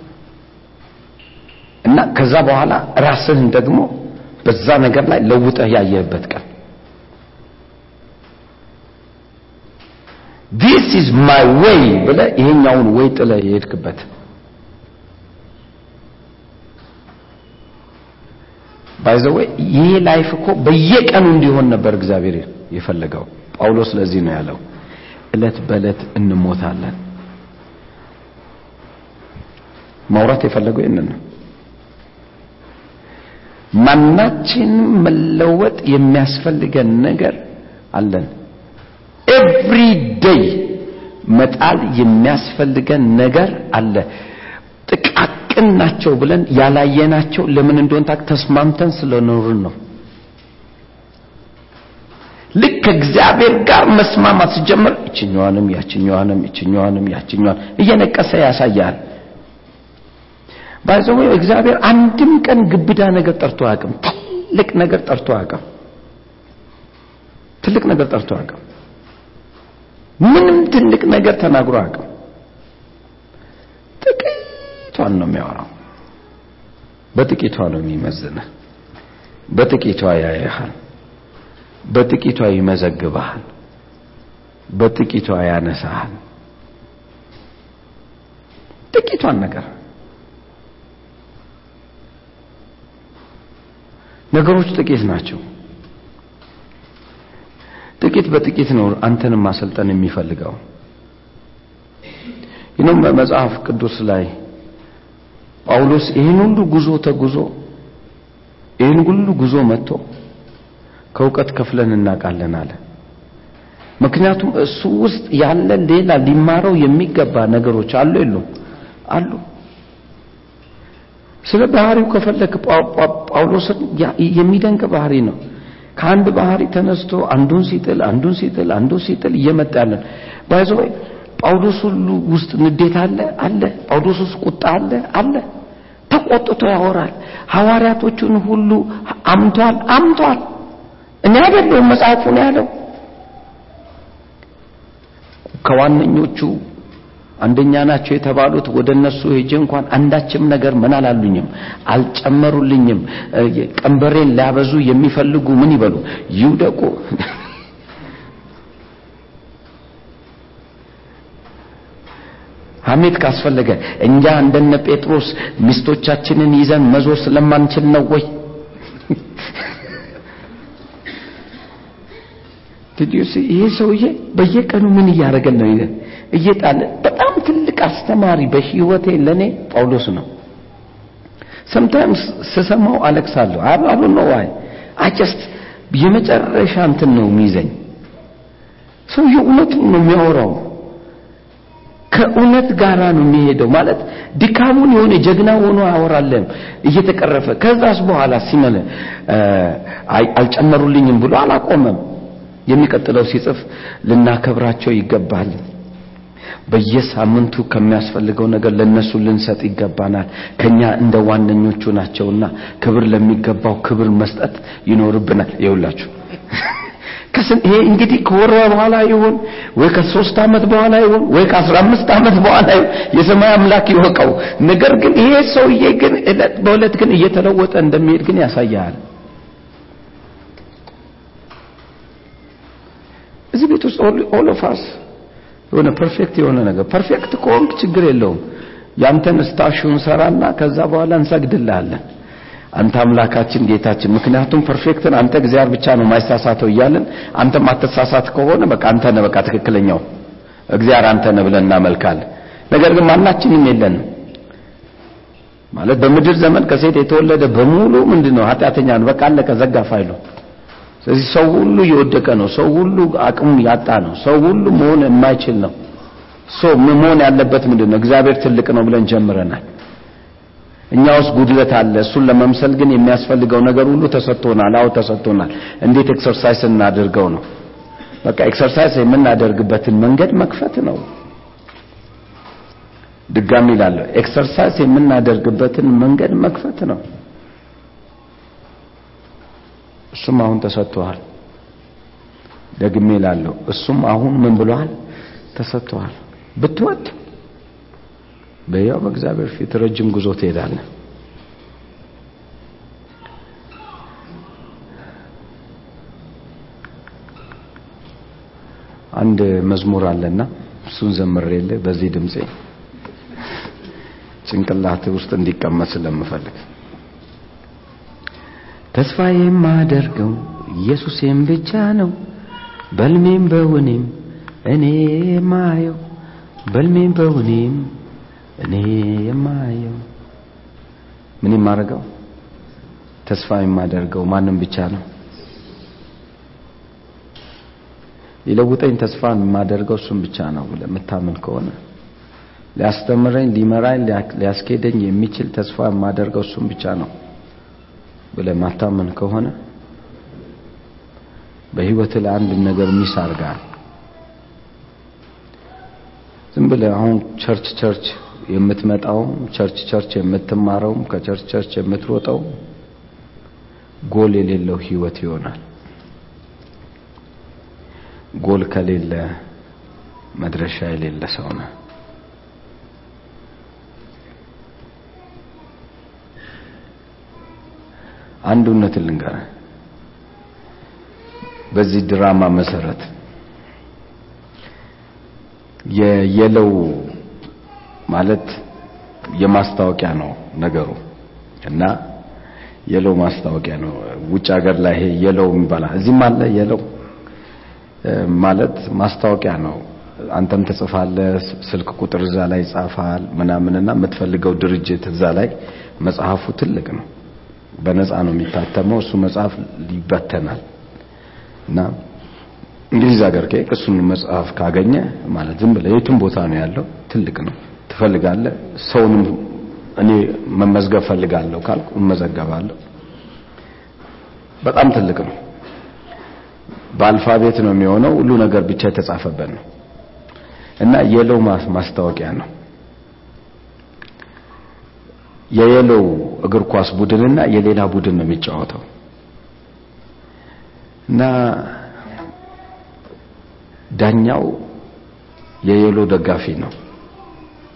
እና ከዛ በኋላ ራስህን ደግሞ በዛ ነገር ላይ ለውጠህ ያየህበት ቀን። this is my way ብለህ ይሄኛውን ወይ ጥለህ የሄድክበት by the way ይሄ life እኮ በየቀኑ እንዲሆን ነበር እግዚአብሔር የፈለገው። ጳውሎስ ለዚህ ነው ያለው። እለት በእለት እንሞታለን። ማውራት የፈለገው ይህንን ነው። ማናችንም መለወጥ የሚያስፈልገን ነገር አለን። every day መጣል የሚያስፈልገን ነገር አለ ጥቃቅን ናቸው ብለን ያላየናቸው ለምን እንደሆን ታቅ ተስማምተን ስለኖርን ነው። ልክ ከእግዚአብሔር ጋር መስማማት ሲጀምር እችኛዋንም ያችኛዋንም እችኛዋንም ያችኛዋን እየነቀሰ ያሳያል። ባይዘው እግዚአብሔር አንድም ቀን ግብዳ ነገር ጠርቶ አያውቅም። ትልቅ ነገር ጠርቶ አያውቅም። ትልቅ ነገር ጠርቶ አያውቅም። ምንም ትልቅ ነገር ተናግሮ አያውቅም ጥቂቷን ነው የሚያወራው። በጥቂቷ ነው የሚመዝንህ። በጥቂቷ ያያሃል በጥቂቷ ይመዘግብሃል። በጥቂቷ ያነሳሃል። ጥቂቷን ነገር ነገሮች ጥቂት ናቸው። ጥቂት በጥቂት ነው አንተንም ማሰልጠን የሚፈልገው። ይህንም በመጽሐፍ ቅዱስ ላይ ጳውሎስ ይህን ሁሉ ጉዞ ተጉዞ ይህን ሁሉ ጉዞ መጥቶ ከእውቀት ከፍለን እናውቃለን አለ። ምክንያቱም እሱ ውስጥ ያለ ሌላ ሊማረው የሚገባ ነገሮች አሉ የሉም? አሉ። ስለ ባህሪው ከፈለክ ጳውሎስን የሚደንቅ ባህሪ ነው። ከአንድ ባህሪ ተነስቶ አንዱን ሲጥል አንዱን ሲጥል አንዱን ሲጥል እየመጣ ያለን። ባይዞ ጳውሎስ ሁሉ ውስጥ ንዴት አለ? አለ። ጳውሎስ ውስጥ ቁጣ አለ? አለ። ተቆጥቶ ያወራል። ሐዋርያቶቹን ሁሉ አምቷል አምቷል። እኔ አይደለሁም መጽሐፉ ነው ያለው። ከዋነኞቹ አንደኛ ናቸው የተባሉት ወደ እነሱ ሄጄ እንኳን አንዳችም ነገር ምን አላሉኝም? አልጨመሩልኝም። ቀንበሬን ሊያበዙ የሚፈልጉ ምን ይበሉ? ይውደቁ ሐሜት ካስፈለገ እኛ እንደነ ጴጥሮስ ሚስቶቻችንን ይዘን መዞር ስለማንችል ነው ወይ? ይሄ ሰውዬ በየቀኑ ምን እያደረገን ነው? እየጣለ በጣም ትልቅ አስተማሪ በህይወቴ ለኔ ጳውሎስ ነው። ሰምታይምስ ስሰማው አለቅሳለሁ። አሉ ነው ዋይ አጀስት የመጨረሻ እንትን ነው የሚይዘኝ። ሰውዬው እውነቱን ነው የሚያወራው ከእውነት ጋራ ነው የሚሄደው። ማለት ድካሙን የሆነ ጀግና ሆኖ አወራለም እየተቀረፈ። ከዛስ በኋላ ሲመለ አልጨመሩልኝም ብሎ አላቆመም። የሚቀጥለው ሲጽፍ ልናከብራቸው ይገባል። በየሳምንቱ ከሚያስፈልገው ነገር ለነሱ ልንሰጥ ይገባናል። ከኛ እንደ ዋነኞቹ ናቸውና ክብር ለሚገባው ክብር መስጠት ይኖርብናል። ይውላችሁ ይሄ እንግዲህ ከወር በኋላ ይሆን ወይ ከሶስት ዓመት በኋላ ይሆን ወይ ከአስራ አምስት ዓመት በኋላ ይሆን የሰማይ አምላክ ይወቀው። ነገር ግን ይሄ ሰውዬ ግን እለት በእለት ግን እየተለወጠ እንደሚሄድ ግን ያሳያል። እዚህ ቤት ውስጥ አስ የሆነ perfect የሆነ ነገር perfect ከሆንክ ችግር የለውም። ያንተን statue ን ሰራና ከዛ በኋላ እንሰግድልሃለን አንተ አምላካችን ጌታችን ምክንያቱም perfect ን አንተ እግዚአብሔር ብቻ ነው ማይሳሳተው እያለን አንተ ማትሳሳት ከሆነ በቃ አንተ ነህ በቃ ትክክለኛው እግዚአብሔር አንተ ነህ ብለን እናመልካለን። ነገር ግን ማናችንም የለንም። ማለት በምድር ዘመን ከሴት የተወለደ በሙሉ ምንድነው? ኃጢአተኛ ነው። በቃ አለቀ ዘጋ ፋይሉ። ስለዚህ ሰው ሁሉ እየወደቀ ነው። ሰው ሁሉ አቅሙ ያጣ ነው። ሰው ሁሉ መሆን የማይችል ነው። ሰው መሆን ያለበት ምንድነው? እግዚአብሔር ትልቅ ነው ብለን ጀምረናል እኛ ውስጥ ጉድለት አለ። እሱን ለመምሰል ግን የሚያስፈልገው ነገር ሁሉ ተሰጥቶናል። አዎ ተሰጥቶናል። እንዴት exercise እናደርገው ነው? በቃ exercise የምናደርግበትን መንገድ መክፈት ነው። ድጋሚ ይላለሁ exercise የምናደርግበትን መንገድ መክፈት ነው። እሱም አሁን ተሰጥቷል ደግሜ ላለው እሱም አሁን ምን ብሏል? ተሰጥቷል ብትወድ በያው በእግዚአብሔር ፊት ረጅም ጉዞ ትሄዳለህ። አንድ መዝሙር አለና እሱን ዘምሬልህ በዚህ ድምጼ ጭንቅላት ውስጥ እንዲቀመጥ ስለምፈልግ። ተስፋ የማደርገው ኢየሱሴም ብቻ ነው። በልሜም በውኔም እኔ የማየው በልሜም በውኔም እኔ የማየው ምን የማደርገው? ተስፋ የማደርገው ማንም ብቻ ነው። ሊለውጠኝ ተስፋ የማደርገው እሱም ብቻ ነው ብለህ የምታምን ከሆነ። ሊያስተምረኝ ሊመራኝ ሊያስኬደኝ የሚችል ተስፋ የማደርገው እሱም ብቻ ነው ብለህ ምታምን ከሆነ በህይወት ላይ አንድ ነገር miss አድርገሃል ዝም ብለህ አሁን church church የምትመጣውም church church የምትማረውም ከ church church የምትሮጠው ጎል የሌለው ህይወት ይሆናል። ጎል ከሌለ መድረሻ የሌለ ሰው ነው። አንድ ልንገርህ። በዚህ ድራማ መሰረት የየለው ማለት የማስታወቂያ ነው ነገሩ። እና የለው ማስታወቂያ ነው። ውጭ ሀገር ላይ ይሄ የለው የሚባል እዚህም አለ የለው ማለት ማስታወቂያ ነው። አንተም ትጽፋለህ ስልክ ቁጥር እዛ ላይ ይጻፋል ምናምንና የምትፈልገው ድርጅት እዛ ላይ መጽሐፉ ትልቅ ነው። በነፃ ነው የሚታተመው። እሱ መጽሐፍ ይበተናል። እና እንግሊዝ ሀገር ከሄድክ መጽሐፍ ካገኘ ማለት ዝም ብለህ የትም ቦታ ነው ያለው። ትልቅ ነው ትፈልጋለህ? ሰውንም እኔ መመዝገብ ፈልጋለሁ ካልኩ እመዘገባለሁ። በጣም ትልቅ ነው። በአልፋቤት ነው የሚሆነው። ሁሉ ነገር ብቻ የተጻፈበት ነው። እና የለው ማስታወቂያ ነው። የየለው እግር ኳስ ቡድንና የሌላ ቡድን ነው የሚጫወተው። እና ዳኛው የየሎ ደጋፊ ነው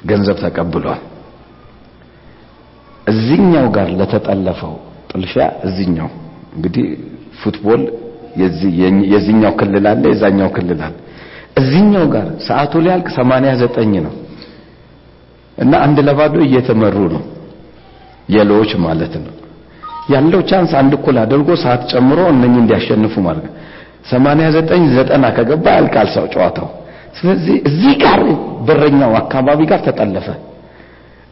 ገንዘብ ተቀብሏል። እዚህኛው ጋር ለተጠለፈው ጥልፊያ እዚህኛው እንግዲህ football የዚህኛው ክልል አለ የዛኛው ክልል አለ። እዚህኛው ጋር ሰዓቱ ሊያልቅ 89 ነው እና አንድ ለባዶ እየተመሩ ነው። yellow ዎች ማለት ነው። ያለው chance አንድ እኩል አድርጎ ሰዓት ጨምሮ እነኚህ እንዲያሸንፉ ነው 89 ዘጠና ከገባ ያልቃል ሰው ጨዋታው ስለዚህ እዚህ ጋር በረኛው አካባቢ ጋር ተጠለፈ።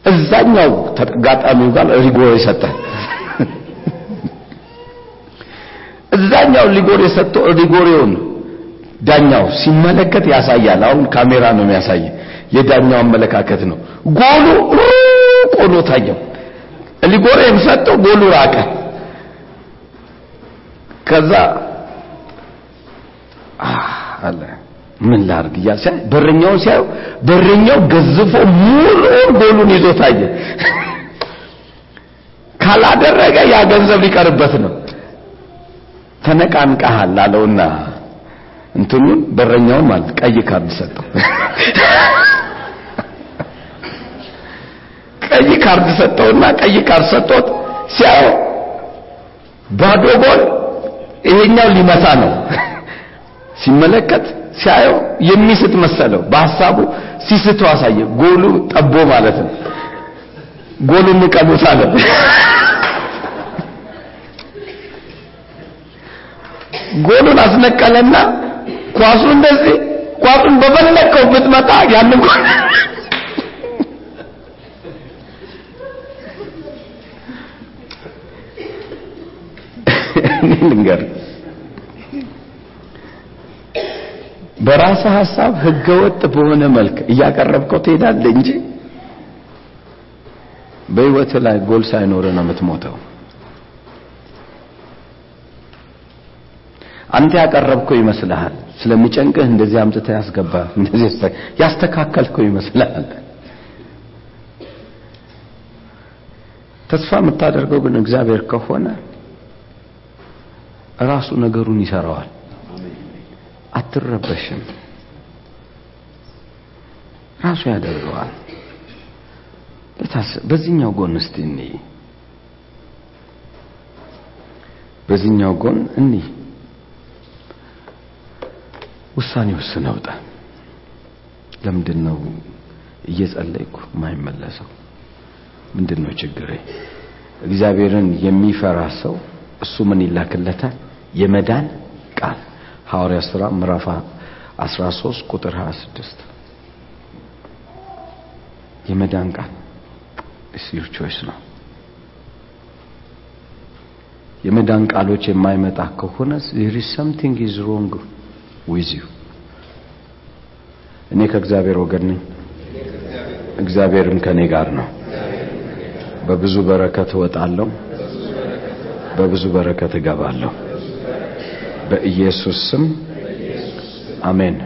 እዛኛው ተጋጣሚው ጋር ሪጎር የሰጠ እዛኛው ሊጎር የሰጠው ሪጎሬውን ዳኛው ሲመለከት ያሳያል። አሁን ካሜራ ነው የሚያሳይ የዳኛው አመለካከት ነው። ጎሉ ሩቅ ሆኖ ታየው። ሊጎሬም ሰጠው ጎሉ ራቀ። ከዛ አለ ምን ላርግ እያል ሲያይ በረኛውን ሲያዩ በረኛው ገዝፎ ሙሉ ጎሉን ይዞ ታየ። ካላደረገ ያ ገንዘብ ሊቀርበት ነው። ተነቃንቀሃል አለውና እንትኑን በረኛውን ማለት ቀይ ካርድ ሰጠው። ቀይ ካርድ ሰጠውና ቀይ ካርድ ሰጥቶት ሲያው ባዶ ጎል ይሄኛው ሊመታ ነው። ሲመለከት ሲያየው የሚስት መሰለው። በሐሳቡ ሲስቱ አሳየ። ጎሉ ጠቦ ማለት ነው። ጎሉን ንቀሉት አለ። ጎሉን አስነቀለና ኳሱ እንደዚህ ኳሱን በፈለከው ብትመጣ ያንን ጎል ልንገር በራስ ሐሳብ ህገወጥ በሆነ መልክ እያቀረብከው ትሄዳለህ እንጂ በህይወት ላይ ጎል ሳይኖር ነው የምትሞተው። አንተ ያቀረብከው ይመስልሃል። ስለሚጨንቅህ እንደዚህ አምጥተህ ያስገባ እንደዚህ ያስተካከልከው ይመስልሃል። ተስፋ የምታደርገው ግን እግዚአብሔር ከሆነ ራሱ ነገሩን ይሰራዋል አትረበሽም። ራሱ ያደርገዋል። በዚህኛው ጎን እስቲ እንይ፣ በዚህኛው ጎን እንይ። ውሳኔ ወስነህ ውጣ። ለምንድን ነው እየጸለይኩ የማይመለሰው? ምንድን ነው ችግሬ? እግዚአብሔርን የሚፈራ ሰው እሱ ምን ይላክለታል? የመዳን ቃል ሐዋርያ ሥራ ምዕራፍ 13 ቁጥር 26 የመዳን ቃል ቾይስ ነው። የመዳን ቃሎች የማይመጣ ከሆነ there is something is wrong with እኔ ከእግዚአብሔር ወገን ነኝ፣ እግዚአብሔርም ከኔ ጋር ነው። በብዙ በረከት እወጣለሁ፣ በብዙ በረከት እገባለሁ። በኢየሱስ ስም አሜን።